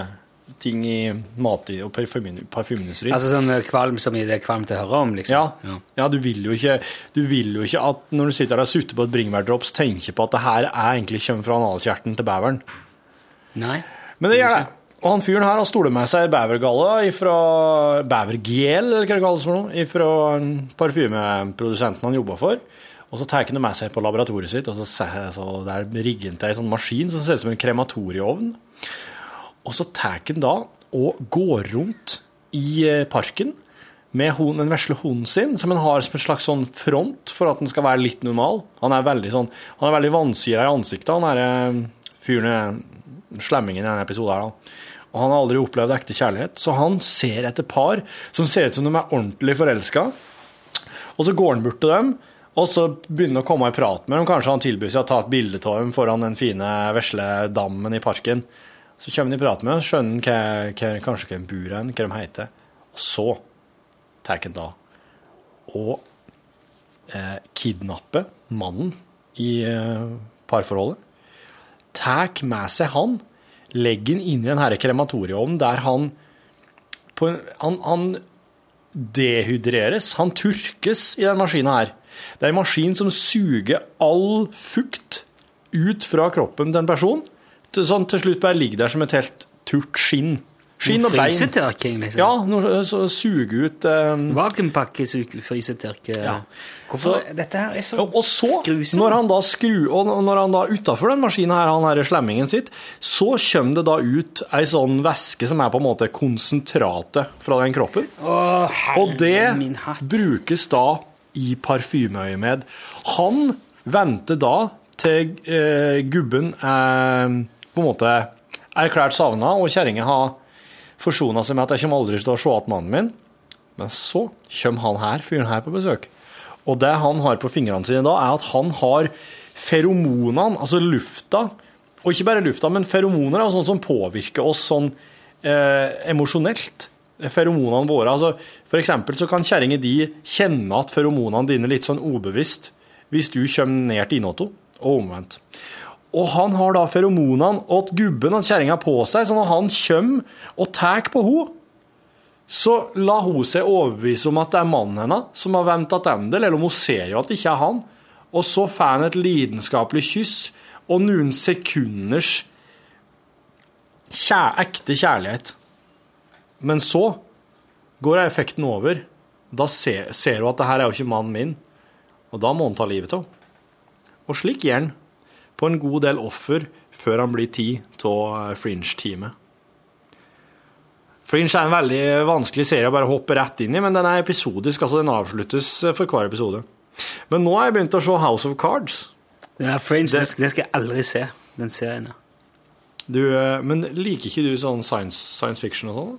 ting i mat- og parfyme- parfymeindustrien. Altså sånn eh, kvalm som i det kvalm kvalmt å høre om, liksom? Ja, ja du, vil jo ikke, du vil jo ikke at når du sitter der og sutter på et bringebærdrops, tenker på at det her er egentlig kommer fra analkjerten til beveren. Nei. Men det gjør det. Og han fyren her har stoler med seg bevergalle fra Bevergel, eller hva det kalles for noe, fra parfymeprodusenten han jobba for. Og så tar han det med seg på laboratoriet sitt, og så, så der rigger han til ei sånn maskin som ser ut som en krematorieovn. Og så tar han da og går rundt i eh, parken med hon, den vesle hunden sin, som han har som en slags sånn front for at den skal være litt normal. Han er veldig sånn, han er veldig vansiret i ansiktet, han er eh, fyren, slemmingen i denne episoden her da. Og han har aldri opplevd ekte kjærlighet, så han ser etter par som ser ut som de er ordentlig forelsket. Og så går han bort til dem, og så begynner han å komme i prat med dem. Kanskje han tilbyr seg å ta et bilde av dem foran den fine, vesle dammen i parken. Så kommer han i prat med dem, skjønner hva, hva, kanskje hvem bor hen, hva de heter. Og så tar han da og eh, kidnapper mannen i eh, parforholdet. Tar med seg han, legger han inn i denne krematorieovnen der han, en- han, han dehydreres, han turkes i den maskinen her. Det er en maskin som suger all fukt ut fra kroppen til en person, til, sånn til slutt bare ligger der som et helt turt skinn. Skinn og bein. Frysetørking, liksom? Ja, noe, så suge ut um... Vakuumpakke, frysetørke Ja. Hvorfor? Så- Dette her er så og, og så, grusomt. når han da skrur Og når han da utafor den maskinen her, han her slemmingen sitt, så kommer det da ut ei sånn væske som er på en måte konsentratet fra den kroppen. Åh, Og det brukes da i parfymeøyemed. Han venter da til eh, gubben er på en måte erklært savna, og kjerringa har forsona seg med at jeg kommer aldri til å se igjen mannen min. Men så kommer han her, fyren her på besøk. Og det han har på fingrene sine da, er at han har feromonene, altså lufta, og ikke bare lufta, men feromoner, er sånn som påvirker oss sånn eh, emosjonelt. Feromonene våre. altså For eksempel så kan kjerringa di kjenne at feromonene dine litt sånn ubevisst hvis du kommer ned til Inoto, og omvendt. Og han har da feromonene og gubben og kjerringa på seg, så når han kommer og tar på henne, så la hun seg overbevise om at det er mannen hennes som har ventet tilbake, eller om hun ser jo at det ikke er han. Og så får han et lidenskapelig kyss og noen sekunders kjær ekte kjærlighet. Men så går effekten over. Da ser, ser hun at det her er jo ikke mannen min, og da må han ta livet av henne. Og slik gjør han på en god del offer før han blir tid av Fringe-teamet. Fringe er en veldig vanskelig serie å bare hoppe rett inn i, men den er episodisk, altså den avsluttes for hver episode. Men nå har jeg begynt å se House of Cards. Ja, Fringe, det, den skal jeg aldri se, den serien. Du, eh, men liker ikke du sånn science, science fiction og sånn?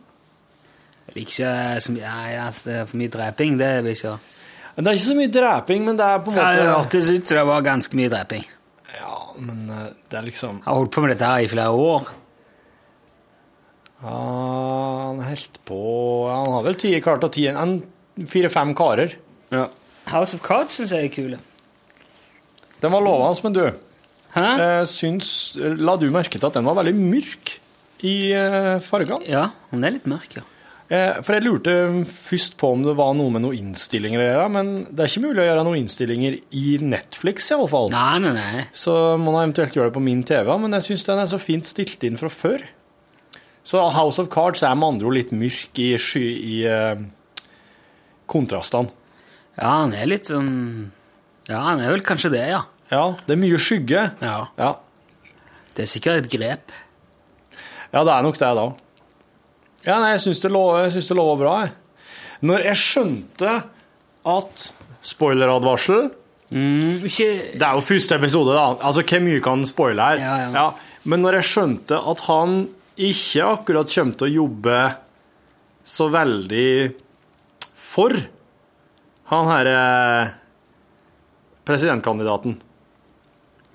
Jeg liker ikke så mye ja, ja, for mye dreping. Det vil jeg ikke ha. Det er ikke så mye dreping, men det er på en Ja, Det måte hørtes ut som det var ganske mye dreping. Ja, men eh, det er liksom Jeg har holdt på med dette her i flere år. Ja, han holdt på ja, Han har vel ti klart av ti en- Fire-fem karer. House of Cards syns jeg er kule. Den var lovende, men du Hæ? eh, syns, La du merke til at den var veldig mørk i eh, fargene? Ja, den er litt mørk, ja. Eh, for jeg lurte først på om det var noe med noen innstillinger å gjøre, men det er ikke mulig å gjøre noen innstillinger i Netflix, i alle fall. Nei, nei, nei. Så må man eventuelt gjøre det på min TV, men jeg syns den er så fint stilt inn fra før. Så House of Cards er med andre ord litt mørk i, sky, i eh, kontrastene. Ja, han er litt sånn Ja, han er vel kanskje det, ja. Ja, det er mye skygge. Ja. Ja, Det er sikkert et grep. ja det er nok det, da. Ja, nei, jeg syns det det lover bra, jeg. Når jeg skjønte at Spoileradvarsel Mm, ikke Det er jo første episode, da. Altså, Hvor mye kan spoile her? Ja, ja. Men når jeg skjønte at han ikke akkurat kommer til å jobbe så veldig for han herre presidentkandidaten,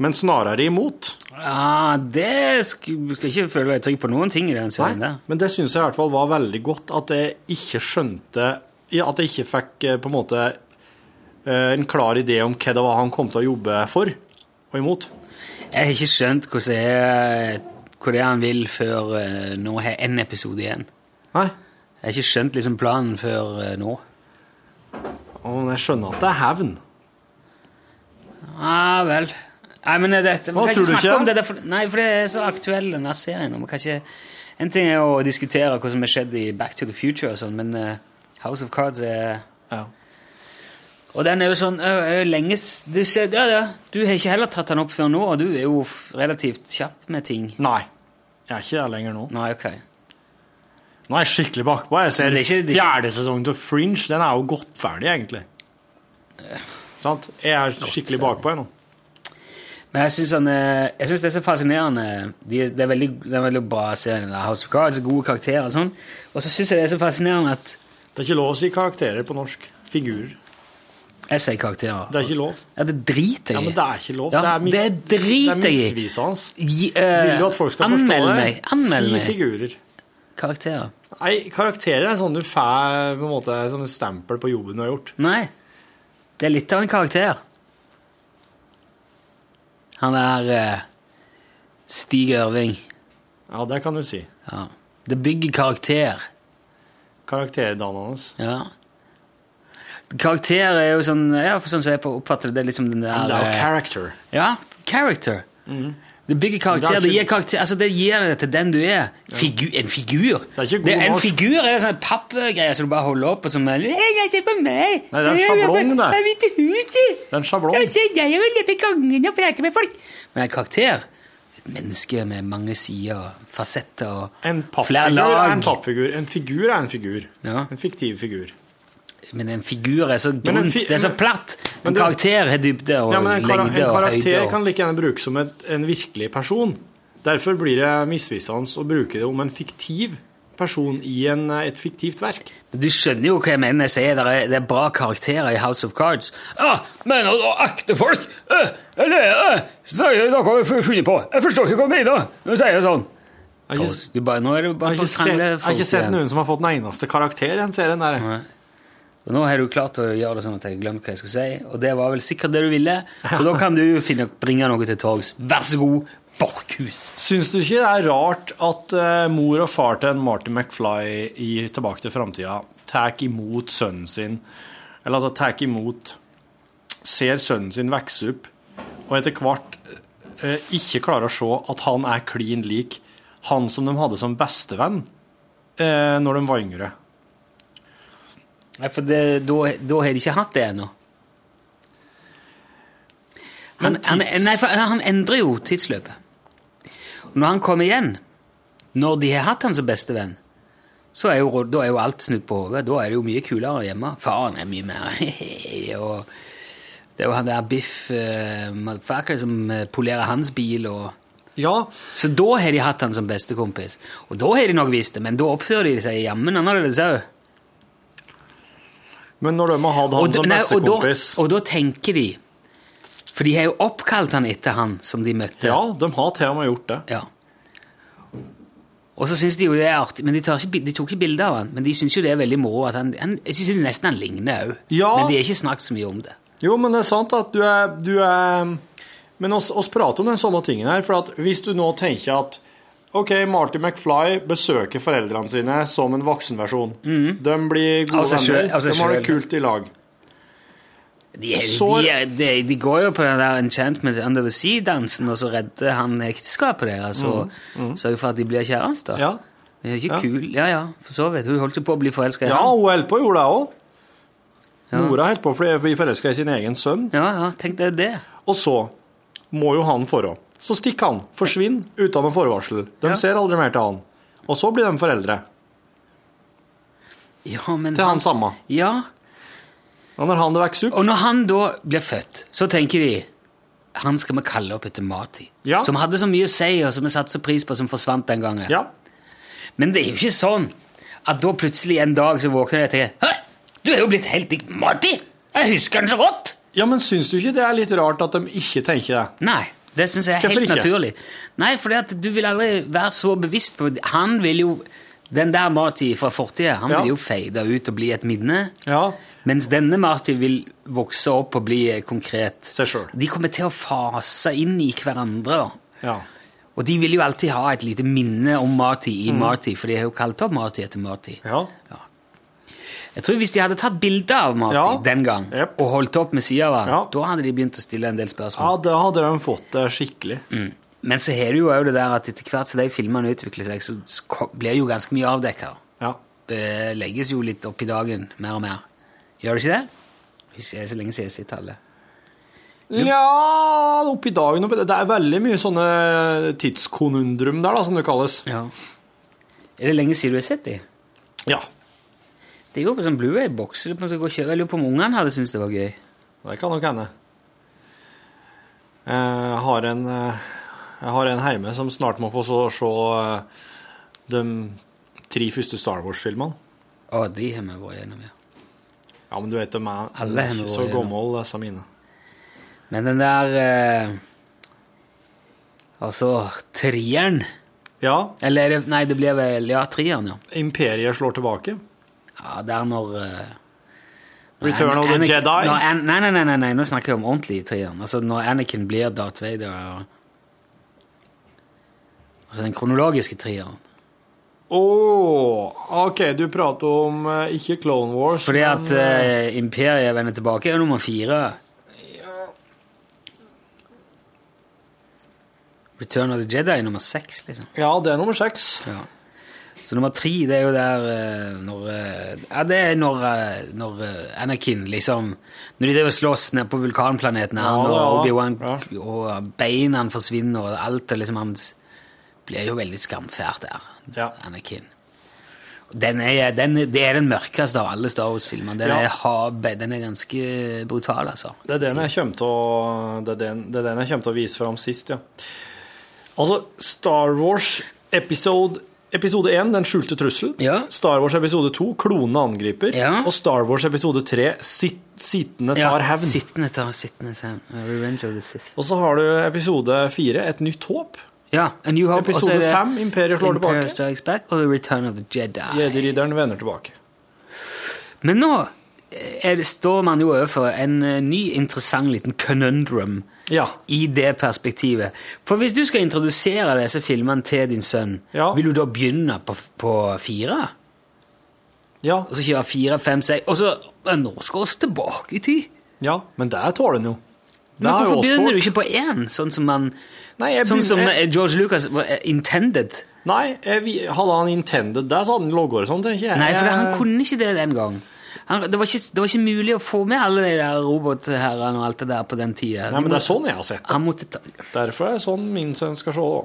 men snarere imot Ja, det skal, skal ikke føle meg trygg på noen ting i den serien der. Men det syns jeg i hvert fall var veldig godt, at jeg ikke skjønte At jeg ikke fikk eh, på en måte eh, en klar idé om hva det var han kom til å jobbe for og imot. Jeg har ikke skjønt hva det er han vil før eh, nå har én episode igjen. Nei. Jeg har ikke skjønt liksom planen før nå. Å, men jeg skjønner at det er hevn. Ja vel. Nei, men det, det, vi kan du snakke ikke? om det, der, for, nei, for det er så aktuell, denne serien. og vi kan ikke, en ting er å diskutere hva som har skjedd i Back to the Future, og sånn, men uh, House of Cards er Ja. Og den er jo sånn er jo lenge du, ser, ja, ja, du har ikke heller tatt den opp før nå, og du er jo relativt kjapp med ting. Nei. Jeg er ikke der lenger nå. Nei, ok. Nå er jeg skikkelig bakpå. Jeg ser det er ikke- det ikke- fjerde sesongen til Fringe. Den er jo godt ferdig, egentlig. Sant? Jeg er skikkelig bakpå jeg nå. Men jeg syns synes det er så fascinerende. Det, er veldig, det er veldig bra serien. der, House of Cards, gode karakterer og sånn. Og så syns jeg det er så fascinerende at Det er ikke lov å si karakterer på norsk. Figurer. jeg sier karakterer. Det er ikke lov. Ja, det driter jeg Ja, men det er ikke lov. Ja, det er, mis det det er i. misvisende. Eh, Vil du at folk skal forstå det? meg. Anmeld si meg. figurer. Karakterer. Nei, karakterer er sånn du får på en måte som et stempel på jobben du har gjort. Nei. Det er litt av en karakter. Han er eh, Stig Ørving. Ja, det kan du si. Ja. Det bygger karakter. Karakterdannende. Ja. Karakter er jo sånn Ja, for sånn som jeg oppfatter det, det er liksom den der Det er jo character. Ja, character. Det bygger karakter. Det Det, gir karakter altså det gir det til den du er. Figu, en figur. Det er god en figur er en sånn pappgreie som du bare holder opp og som er jeg Se på meg! Nei, det er en sjablong, det. Jeg vil til huset! Det er en sjablong. Jeg ser deg og løper gangen og prater med folk. Men en karakter et menneske med mange sider, fasetter og flere pappfigur er lag. en pappfigur. En figur er en figur. Ja. En fiktiv figur. Men en figur er så grunt, det er så platt. En du- karakter har dybde og Ja, men en, lengde en og karakter En karakter kan like gjerne brukes som et, en virkelig person. Derfor blir det misvisende å bruke det om en fiktiv person i en, et fiktivt verk. Du skjønner jo hva jeg mener. Jeg sier det er, det er bra karakterer i House of Cards. Ja, mener du ekte folk eh, Eller eh, noe vi har funnet på. Jeg forstår ikke hva du mener. Nå sier jeg sånn. Jeg har ikke, bare, nå er du jeg har ikke, sett, noen som har fått den eneste karakter i den serien der. Nei. Og nå har du klart å gjøre det sånn at jeg glemte hva jeg skulle si, og det var vel sikkert det du ville. Så da kan du finne, bringe noe til torgs. Vær så god, Borchhus. Syns du ikke det er rart at eh, mor og far til en Marty McFly i Tilbake til framtida tar imot sønnen sin Eller altså tar imot Ser sønnen sin vokse opp, og etter hvert eh, ikke klarer å se at han er klin lik han som de hadde som bestevenn eh, når de var yngre. Nei, for da, har de ikke hatt det ennå. Han, han, nei, for han endrer jo tidsløpet. Når han kommer igjen, når de har hatt han som bestevenn, så er jo, da er jo alt snudd på hodet. Da er det jo mye kulere hjemme. Faren er mye mer og Det er jo han der Biff uh, motherfucker som eh, polerer hans bil og Ja, Så da har de hatt han som bestekompis. Og da har de nok visst det, men da oppfører de seg jammen annerledes òg. Men når de har hatt han som bestekompis og, og da tenker de For de har jo oppkalt han etter han som de møtte. Ja, de har til og med gjort det. Ja. Og så syns de jo det er artig, men de, tar ikke, de tok ikke bilde av han. Men de syns jo det er veldig moro at han, han Jeg syns nesten han ligner òg. Ja. Men de har ikke snakket så mye om det. Jo, men det er sant at du er, du er Men oss, oss prater om den samme tingen her. For hvis du nå tenker at OK, Marty McFly besøker foreldrene sine som en voksenversjon. De blir gode altså, venner. Altså, de har det kult i lag. De, Så- de, de, de går jo på den der Enchantment Under the Sea-dansen, og så redder han ekteskapet deres og sørger for at de blir kjærester. Mm, Ja, Det er ikke Ja. kul. Ja, ja, for så vidt. Hun holdt jo på å bli forelska i ja han. hun holdt på å gjøre det òg. Ja. Mora holdt på å bli forelska i sin egen sønn. Ja, ja, tenk deg det. Og så må jo han forå. Så stikker han, forsvinner uten noe forvarsel. De Ja. ser aldri mer til han. Og så blir de foreldre Ja, men til han samme. Ja, Og når han vokser opp Og når han da blir født, så tenker de han skal vi kalle opp etter Marty. Ja. Som hadde så mye å si, og som vi satte så pris på, som forsvant den gangen. Ja. Men det er jo ikke sånn at da plutselig en dag så våkner jeg tenker Hæ? Du er jo blitt helt lik Marty! Jeg husker han så godt! ja, men syns du ikke det er litt rart at de ikke tenker det? Nei, det syns jeg er Hvorfor helt ikke? naturlig. Nei, for du vil aldri være så bevisst på Han vil jo Den der Marty fra fortida, han Ja. vil jo fade ut og bli et minne. Ja. Mens denne Marty vil vokse opp og bli konkret. De kommer til å fase inn i hverandre. Ja. Og de vil jo alltid ha et lite minne om Marty i Marty, for de har jo kalt opp Marty etter Marty. Ja. Jeg tror Hvis de hadde tatt bilde av Marty Ja. den gang yep. og holdt opp med sida av ham, Ja. da hadde de begynt å stille en del spørsmål. ja, da hadde de fått det skikkelig. Men så har du jo det der at etter hvert som de filmene utvikler seg, så blir jo ganske mye avdekka. Ja. Det legges jo litt opp i dagen, mer og mer. Gjør det ikke det? Hvis jeg så lenge siden jeg sitter alle. Ja, oppi dagen oppi, Det er veldig mye sånne tidskonundrum der, da, som det kalles. Ja. Er det lenge siden du har sett de? Ja. Det går på sånn Blu-ray-boks. Jeg lurer på om ungene hadde syntes det var gøy. Det kan nok hende. Jeg har en, eh, jeg har en hjemme som snart må få så- se eh, de tre første Star Wars-filmene. Å, de har vi vært gjennom, ja. Ja, men du vet, de er, ikke så gamle, disse mine. Men den der eh, Altså, trieren Ja, Eller er Nei, det blir vel Ja, trieren, ja. Imperiet slår tilbake. Ja, det er når eh, Return of the Jedi. Nei, nei, nei, nei, nå snakker jeg om ordentlig trieren. Altså når Anakin blir Darth Vader. Og, altså den kronologiske trieren. Å, OK, du prater om uh, ikke Clone Wars, Fordi men, at eh, eh, Imperiet vender tilbake er nummer fire. Return of the Jedi er nummer seks, liksom. Ja, det er nummer seks. Ja. Så nummer tre, det er jo der eh, når eh, Ja, det er når, eh, når Anakin liksom Når de driver og slåss nede på vulkanplaneten her, Ja, og Obi-Wan ja. og beina forsvinner, og alt og liksom Han blir jo veldig skamfælt der, Ja. Anakin. Den er, den, det er den mørkeste av alle Star Wars-filmene. Den, Ja. den er ganske brutal, altså. Det er den jeg kommer til å, det er den, det er den jeg kommer til å vise fram sist, ja. Altså, Star Wars episode, episode 1, Den skjulte trussel. Ja. Star Wars episode 2, Klonene angriper. Ja. Og Star Wars episode 3, Sitt, Sittende tar hevn. Sittende tar sittende hevn. Revenge of the Sith. Og så har du episode 4, Et nytt håp. Ja, A New Hope. Episode er det 5, Imperiet slår Imperial tilbake. Strikes Back og The Return of the Jedi. Jedi-ridderen vender tilbake. Men nå er det, står man jo overfor en eh, ny interessant liten conundrum Ja. i det perspektivet. For hvis du skal introdusere disse filmene til din sønn, Ja. vil du da begynne på, på fire? Ja. Og så kjøre fire, fem, seks Og så eh, Nå skal vi tilbake i tid! ja, men det tåler den jo. Det Men hvorfor begynner du ikke på én, sånn som man Nei, jeg Sånn som begynner- eh, George Lucas eh, intended? Nei, jeg, hadde han intended det, så hadde han logget og sånn, tenker jeg. Nei, for Jeg- han kunne ikke det den gang. Han, det, var ikke, det var ikke mulig å få med alle de der robotherrene og alt det der på den tida. Nei, men det er sånn jeg har sett det. Han måtte ta Derfor er det sånn min sønn skal se det.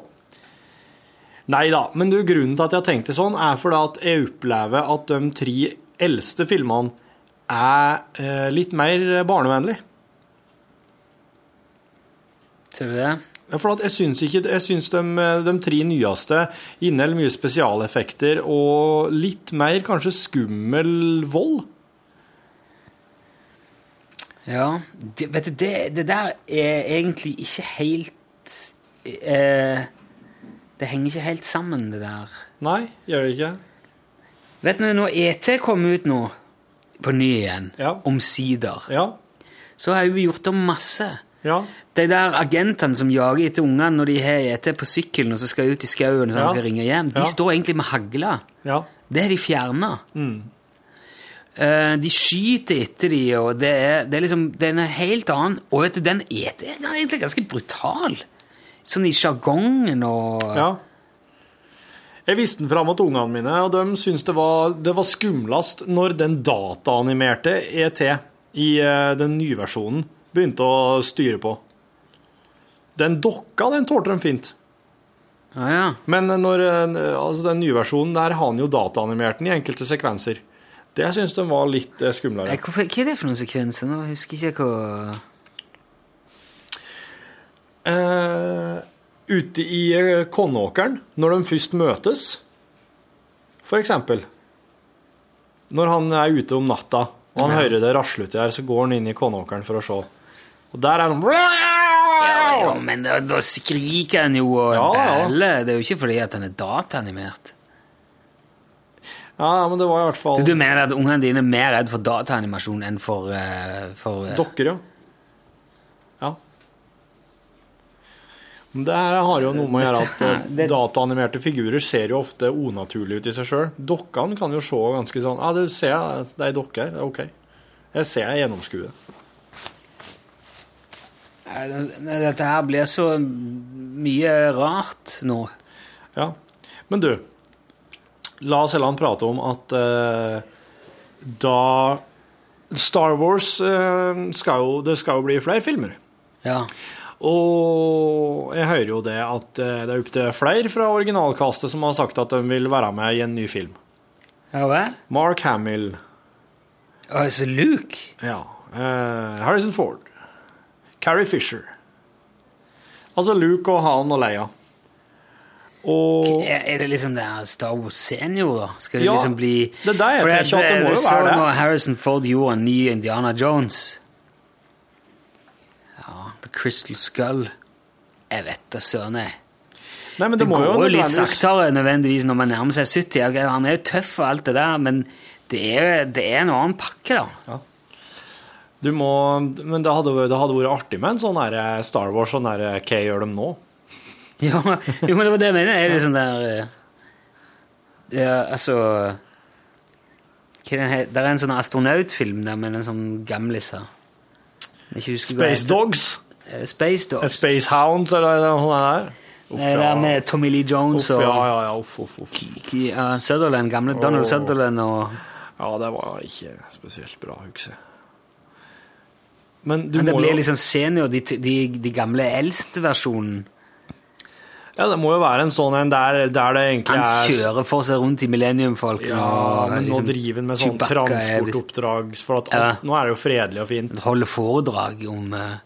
Nei da, men du, grunnen til at jeg tenkte sånn, er fordi at jeg opplever at de tre eldste filmene er eh, litt mer barnevennlig. Ser du det? Ja, For jeg syns ikke Jeg syns de, de tre nyeste inneholder mye spesialeffekter og litt mer kanskje skummel vold. Ja. Det, vet du, det, det der er egentlig ikke helt eh, Det henger ikke helt sammen, det der. Nei, gjør det ikke? Vet du, når ET kom ut nå, på ny igjen, Ja. omsider, Ja. så har vi gjort om masse. Ja. De der agentene som jager etter ungene når de har ET på sykkelen og så skal ut i skauen sånn, Ja. skal ringe hjem, de står egentlig med hagla. Ja. Det har de fjerna. Mm. Eh, de skyter etter de, og det er, det er liksom det er en helt annen Og vet du, den er, den er egentlig ganske brutal. Sånn i sjargongen og Ja. Jeg viste den fram til ungene mine, og de syntes det var, det var skumlest når den dataanimerte ET i eh, den nye versjonen begynte å styre på. Den dokka, den tålte de fint. Ja, ja. Men når, eh, altså den nye versjonen, der har han jo dataanimert den i enkelte sekvenser. Det syns de var litt eh, skumlere. Hva er det for noen sekvenser? Nå husker jeg ikke hva Eh, ute i eh, Konåkeren, når de først møtes, for eksempel. Når han er ute om natta, og han Ja. hører det rasle uti her, så går han inn i Konåkeren for å se. Og der er han ja, ja, Men da, da skriker han jo og Ja, ja. Det er jo ikke fordi at han er dataanimert. Ja, men det var i hvert fall Så du mener at ungene dine er mer redd for dataanimasjon enn for, uh, for uh... dokker, ja. Ja. Men Det her har jo noe med å gjøre at det- dataanimerte figurer ser jo ofte unaturlige ut i seg sjøl. Dokkene kan jo se ganske sånn Ja, du ser jeg, det er ei dokke her. Det er OK. Jeg ser jeg gjennomskuer. Dette her blir så mye rart nå. Ja. Men du, la oss heller prate om at uh, da Star Wars uh, skal jo Det skal jo bli flere filmer. Ja. Og jeg hører jo det at eh, det er opptil flere fra originalkastet som har sagt at de vil være med i en ny film. Ja vel? Mark Hamill. Altså Luke? Ja. Uh, Harrison Ford. Carrie Fisher. Altså Luke og Han og Leia. Og Er det liksom det her Star Wars Senior, da? Skal det Ja, liksom bli det er det jeg tenker at det må jo være det. når Harrison Ford gjorde en ny Indiana Jones Ja, The Crystal Skull Jeg vet da søren, jeg. Nei, men Det, det, må går jo litt saktere nødvendigvis når man nærmer seg 70. Ok, Han er jo tøff og alt det der, men det er, det er en annen pakke, da. Du må, men det hadde, det hadde vært artig med en sånn her Star Wars sånn her Hva gjør de nå? Ja, jo, men det var det jeg mener. Er det sånn der eh, Ja, altså hva er den Det er en sånn astronautfilm der med en sånn gamliser. Hva Space. Dogs? Er Space Dogs? Space Hounds, eller noe sånt? Uff, Det der med Tommy Lee Jones Uff, og ja, ja, ja, uff, uff, uff. Sutherland, gamle Donald oh. Sutherland og Ja, det var ikke spesielt bra, husker jeg. Men du Men det blir liksom senior, de, de, de gamle eldste-versjonen. Ja, det må jo være en sånn en der, der det egentlig er Han er kjører for seg rundt i Millennium Falcon. Ja, men men nå liksom driver han med sånn transportoppdrag, for at Ja. nå er det jo fredelig og fint. holder foredrag om uh,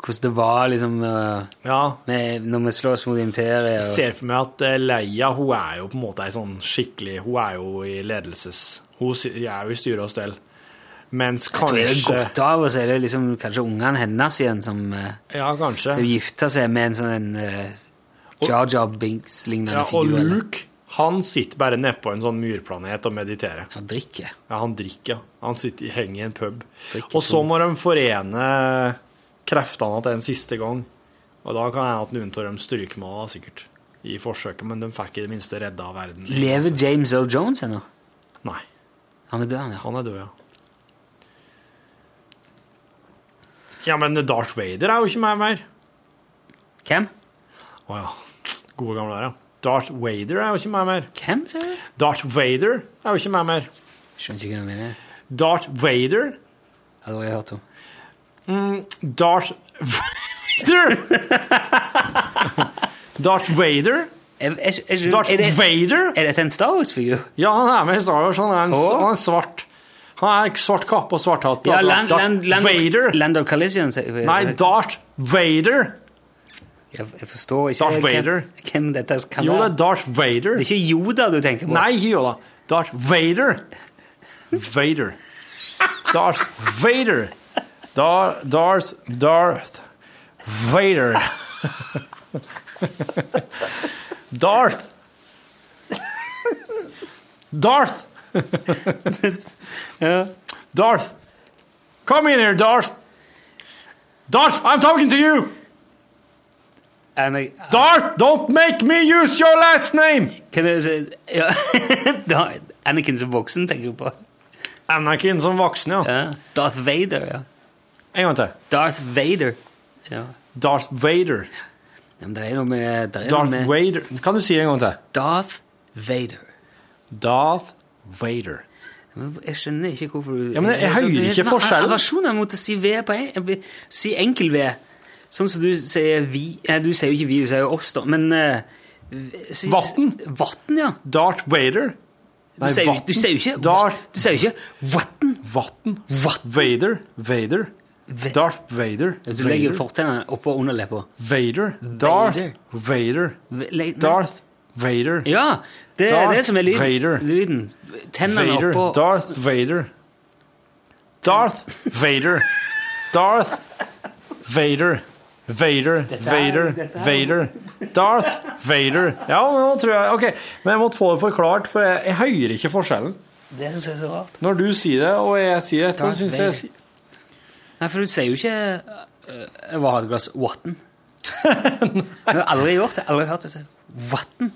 hvordan det var liksom uh, Ja, med, når vi slåss mot imperiet. jeg ser for meg at uh, Leia, hun er jo på en måte ei sånn skikkelig Hun er jo i ledelses... Hun er jo i styre og stell. Mens jeg tror det er godt av, og så er det liksom kanskje ungene hennes igjen som uh, Ja, kanskje. skal gifte seg med en sånn uh, Jar Binks-lignende Ja, og figurer. Luke, han sitter bare nedpå en sånn myrplanet og mediterer. Han drikker. Ja, han drikker. Han sitter, henger i en pub. Drikker Og så må de forene kreftene til en siste gang. Og da kan hende at noen av dem stryker med sikkert. I forsøket, men de fikk i det minste redda verden. Lever James Earl Jones ennå? Nei, Han er død, han, ja. han er død, ja. Ja, men Darth Vader er jo ikke meg mer. Hvem? Å ja. Gode gamle der, ja. Darth Vader er jo ikke med mer. Hvem, sier du? Darth Vader er jo ikke med mer. Skjønner ikke hva du mener. Darth Vader Aldri hørt om. Darth Vader! Darth Vader? Darth er, det, Vader? er dette en Star Wars-figur? Ja, han er med i Star Wars. Han er, en, oh. han er svart. Han er svart kappe og svart hatt. Ja, Darth Land, Land, Land, Vader. Land of Callissian. sier- Nei, Darth Vader. Jeg, jeg forstår ikke Darth Vader. hvem dette kan Jo, det er Darth Vader. Det er ikke Yoda du tenker på? Nei, ikke Yoda. Darth Vader. Vader. Darth Vader. Dar, Darth Darth Vader. Darth. Darth. Darth. Come in here, Darth. Darth, I'm talking to you. Ana- Darth, don't make me use your last name. Kan jeg si ja. Anakin som voksen, tenker du på? Anakin som voksen, ja. Ja. Darth Vader, ja. En gang til. Darth Vader. Ja. Darth Vader. Ja, Men det er noe med, er Darth noe med Vader. Kan du si det en gang til? Darth Vader. Darth Vader. Jeg skjønner ikke hvorfor du Ja, men jeg så- hører er ikke sånn forskjellen. Aversjoner mot å si V på en Si enkel V. Sånn som du sier vi eh, Du sier jo ikke vi, du sier jo oss, da. Men eh, Vatn. Vatten, ja. Darth Vader. Du, Nei, sier, jo- du sier jo ikke Darth- Du sier jo ikke. Vatten. Vatten. Vader. Vader. Darth Vader. Hvis du legger Vader. fortennene oppå underleppa. Vader. Darth Vader. Le- Darth Vader. Ja! Det er Darth det som er lyden. Vader. lyden. Tennene Vader. oppå Darth Vader. Darth Vader. Darth Vader. Vader, Vader, Vader. Darth Vader. Ja, men nå tror jeg Ok, men jeg måtte få det forklart, for jeg, jeg hører ikke forskjellen. Det syns jeg er så rart. Når du sier det, og jeg sier det etterpå, syns jeg Nei, for du sier jo ikke uh, Jeg ha et glass vann. Jeg har aldri gjort det. Aldri hørt det. Vann?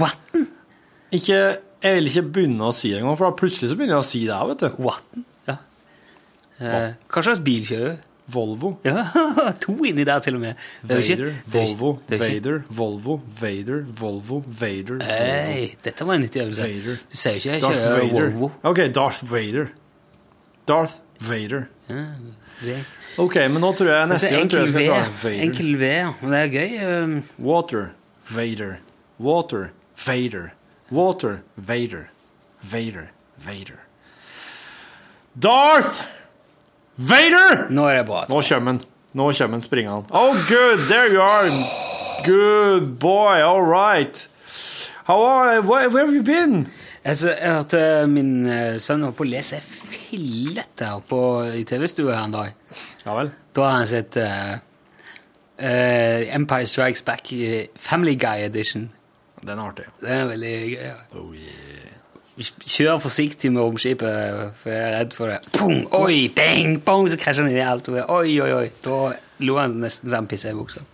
Vann? Ikke, jeg vil ikke begynne å si det engang, for da plutselig så begynner jeg å si det òg, vet du. Vatten. Ja. Eh, hva slags bil kjører du? Volvo. Ja, to inni der til og med. Er Vader, ikke- Volvo, ikke- Vader, Volvo, Vader, Volvo, Vader, Hey, dette var en nyttig øvelse. Vader. Du sier ikke jeg Darth kjører Vader. Volvo. OK, Darth Vader. Darth Vader. Det- OK, men nå tror jeg neste Altså, gang tror jeg skal V. Vader. Enkel V, ja. Men det er gøy. um, Water, Vader. Water, Vader. Water, Vader. Vader, Vader. Darth Vader! Nå er det bra. Nå kommer han. Nå kommer han springende. Oh, good, there you are. Good boy, all right. How are, where, where have you been? Altså, jeg hørte min eh, sønn holdt på å lese fillete på, i TV-stua her en dag. Ja vel. Da har han sett uh, uh, Empire Strikes Back Family Guy Edition. Den er artig. Den er veldig gøy. ja. Oh, yeah. Kjør forsiktig med romskipet, for jeg er redd for det. Pung, oi, bang, bong, så krasjer han inn i alt. Oi, oi, oi. Da lo han nesten så han pissa i buksa.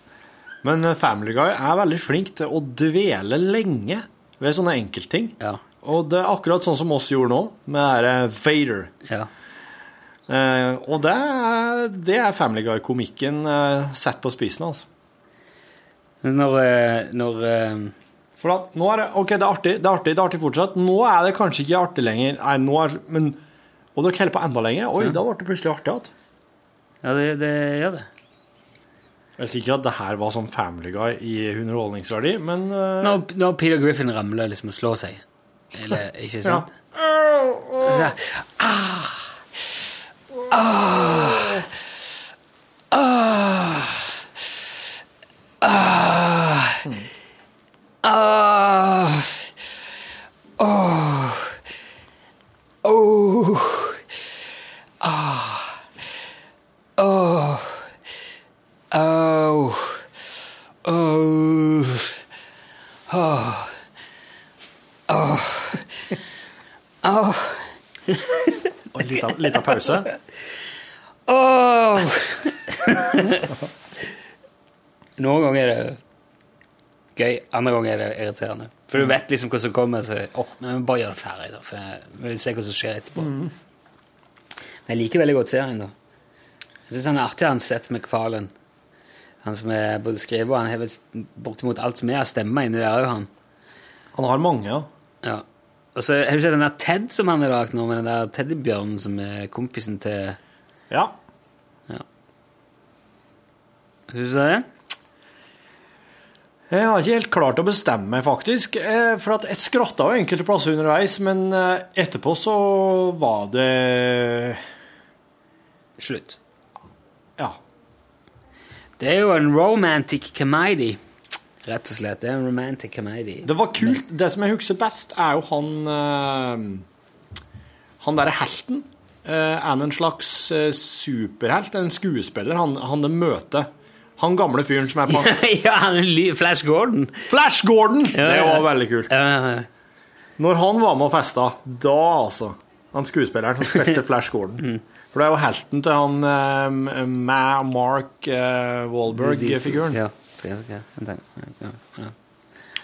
Men eh, Family Guy er veldig flink til å dvele lenge ved sånne enkeltting. Ja. Og det er akkurat sånn som oss gjorde nå, med det der Vader. ja. Eh, og det er, det er Family Guy-komikken eh, satt på spissen, altså. Når, eh, når eh, For nå er det OK, det er artig, det er artig, det er artig fortsatt. Nå er det kanskje ikke artig lenger. Nei, nå er, men, og dere holder på enda lenger. Oi, da ble det plutselig artig igjen. Ja, det, det gjør det. Jeg sier ikke at det her var sånn Family Guy i underholdningsverdi, men uh... Når, når Peter Griffin ramler liksom og slår seg. Eller, ikke ja. sant? Så, ah, ah, ah, ah, ah, oh, oh, ah, oh, oh, oh, oh. Åh. Og en liten, liten pause. Åh. Noen ganger er det gøy, andre ganger er det irriterende. For du vet liksom hva som kommer, så åh, men vi bare gjør det ferdig, da. For jeg vil se hva som skjer etterpå. Men jeg liker veldig godt serien, da. Jeg syns han er artig, han Seth MacFarlane. Han som er både skriver og han har bortimot alt som er av stemmer inni der òg, han. Han har mange, ja. Ja. Og så har du sett den der Ted som han har lagd nå, med den der teddybjørnen som er kompisen til Ja. Syns du det? Jeg har ikke helt klart å bestemme meg, faktisk. Eh, For at jeg skratta jo enkelte plasser underveis, men eh, etterpå så var det Slutt. Ja. Det er jo en romantic comedy. Rett og slett. Det er en romantic comedy. Det var kult. Det som jeg husker best, er jo han eh, Han derre helten. Er han en slags superhelt? En skuespiller? Han, han det møter. Han gamle fyren som er på ja, han Flash Gordon. Flash Gordon! Ja, Det var veldig kult. Når han var med og festa, da altså Han skuespilleren som spilte Flash Gordon. For det er jo helten til han uh, Ma Mark uh, Wahlberg-figuren. Ja. Ja.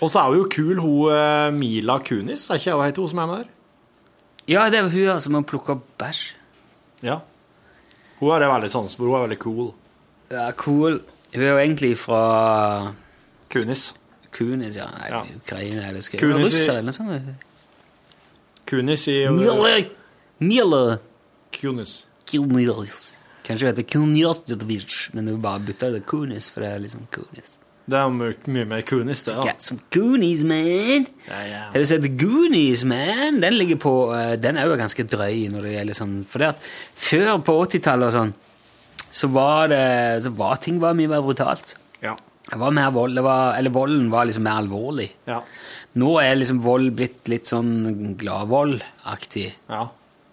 Og så er hun jo kul, hun eh, Mila Kunis. Er ikke hva heter hun som er med der? ja, det er hun som har plukka bæsj. Ja. Hun er det veldig sans for. Hun er veldig cool. Ja, cool. Hun er jo egentlig fra Kunis. Kunis, ja. Nei, Ja. Ukraina eller skal Kunis i- Russer eller noe sånt. Kunis i Miller. Miller. Kunis. Kunis. Kanskje hun heter Kilnius, men hun bare bytta det Kunis, for det er liksom Kunis. Det er mye, mye mer Kunis, det. Ja. Got some Goonies, man! Ja, ja. Har du sett Goonies, man? Den ligger på eh, Den er jo ganske drøy når det gjelder sånn For det at før på 80-tallet og sånn, så var det Så var ting var mye mer brutalt. Ja. Det var mer vold, det var, eller volden var liksom mer alvorlig. Ja. Nå er liksom vold blitt litt sånn gladvoldaktig. ja.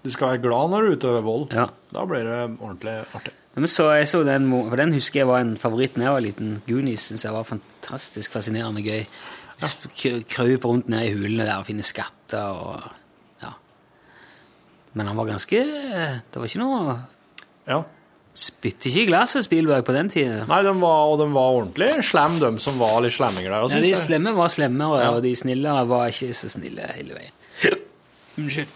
Du skal være glad når du utøver vold. Ja. Da blir det ordentlig artig. Men så, jeg så den, for den husker jeg var en favoritt da jeg var liten. Goonies synes jeg var fantastisk fascinerende gøy. Ja. Krøp rundt ned i hulene der og finne skatter og ja. Men han var ganske Det var ikke noe Ja. Spytter ikke i glasset, Spielberg, på den tida. Nei, de var, og de var ordentlig slem, de som var litt slemminger der. Ja, de slemme var slemmere, Ja. og de snillere var ikke så snille hele veien. Unnskyld.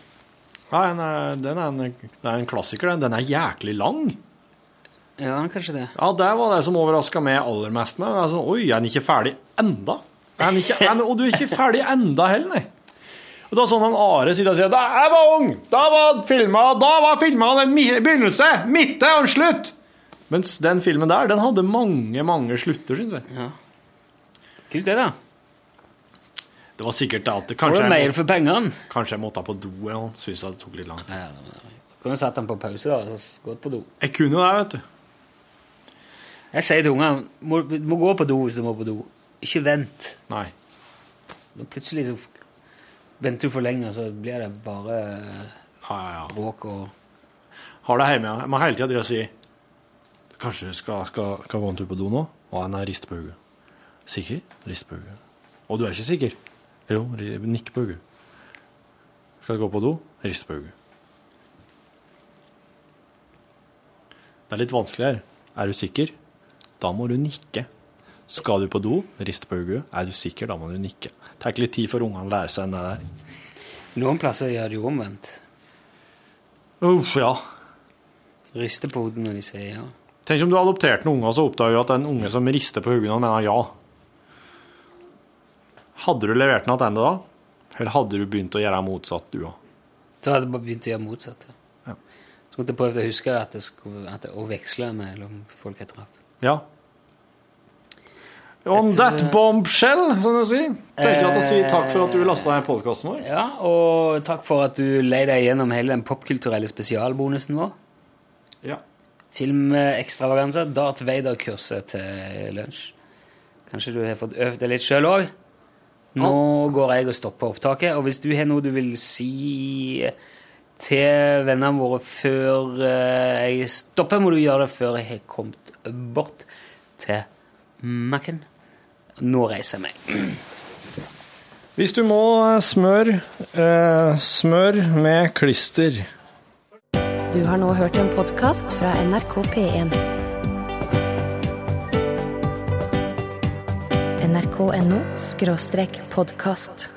Nei, den er, den er en, det er en klassiker, den. Den er jæklig lang. Ja, kanskje det. Ja, det var det som overraska meg aller mest med. Altså, Oi, er den ikke ferdig enda? Er den ikke, er den, og du er ikke ferdig enda heller, nei. Og da sånn han Are sitter og sier Da jeg var ung, da var filma Da var filma en begynnelse, midte og en slutt. Mens den filmen der, den hadde mange, mange slutter, syns jeg. Kult det, da. Det var sikkert at det, kanskje det jeg, mer må, for pengene? kanskje jeg måtte på do eller noe. Syns det tok litt lang tid. Ja, ja. Kunne satt den på pause da, og gått på do. Jeg kunne jo det, vet du. Jeg sier til ungene må, må gå på do hvis du må på do. Ikke vent. Nei. Da plutselig så venter du for lenge, så blir det bare Ja, ja, ja. bråk og Har det hjemme. Jeg må hele tida drive og si Kanskje du skal, skal, skal gå en tur på do nå? Og han er rist på hodet. Sikker? Rist på hodet. Og du er ikke sikker? Jo, nikker nikk på hodet. Skal du gå på do? Rist på hodet. Det er litt vanskelig her. Er du sikker? Da må du nikke. Skal du på do? Rist på hodet. Er du sikker? Da må du nikke. Det tar ikke litt tid for ungene å lære seg det der. Noen plasser gjør det jo omvendt. Uff, ja. Rister på hodet når de sier ja. Tenk om du har adoptert noen unger, så oppdager du at det er en unge som rister på hodet mener ja. Hadde du levert den tilbake da? Eller hadde du begynt å gjøre motsatt, du òg? Da hadde jeg bare begynt å gjøre motsatt. Ja. Ja. Så måtte jeg prøve å huske at jeg skulle, at jeg, å veksle mellom folk jeg traff. Ja. On that bombshell, som du sier. Tenker jeg at å si takk for at du lasta ned podkasten vår. Ja, og takk for at du lei deg gjennom hele den popkulturelle spesialbonusen vår. Ja. Filmekstravaganse. Darth Vader-kurset til lunsj. Kanskje du har fått øvd deg litt sjøl òg? Nå går jeg og stopper opptaket, og hvis du har noe du vil si til vennene våre før eh, jeg stopper, må du gjøre det før jeg har kommet bort til Mac-en. Nå reiser jeg meg. Hvis du må smør eh, smør med klister. Du har nå hørt en podkast fra NRK P1. NRK.no skråstrek podkast.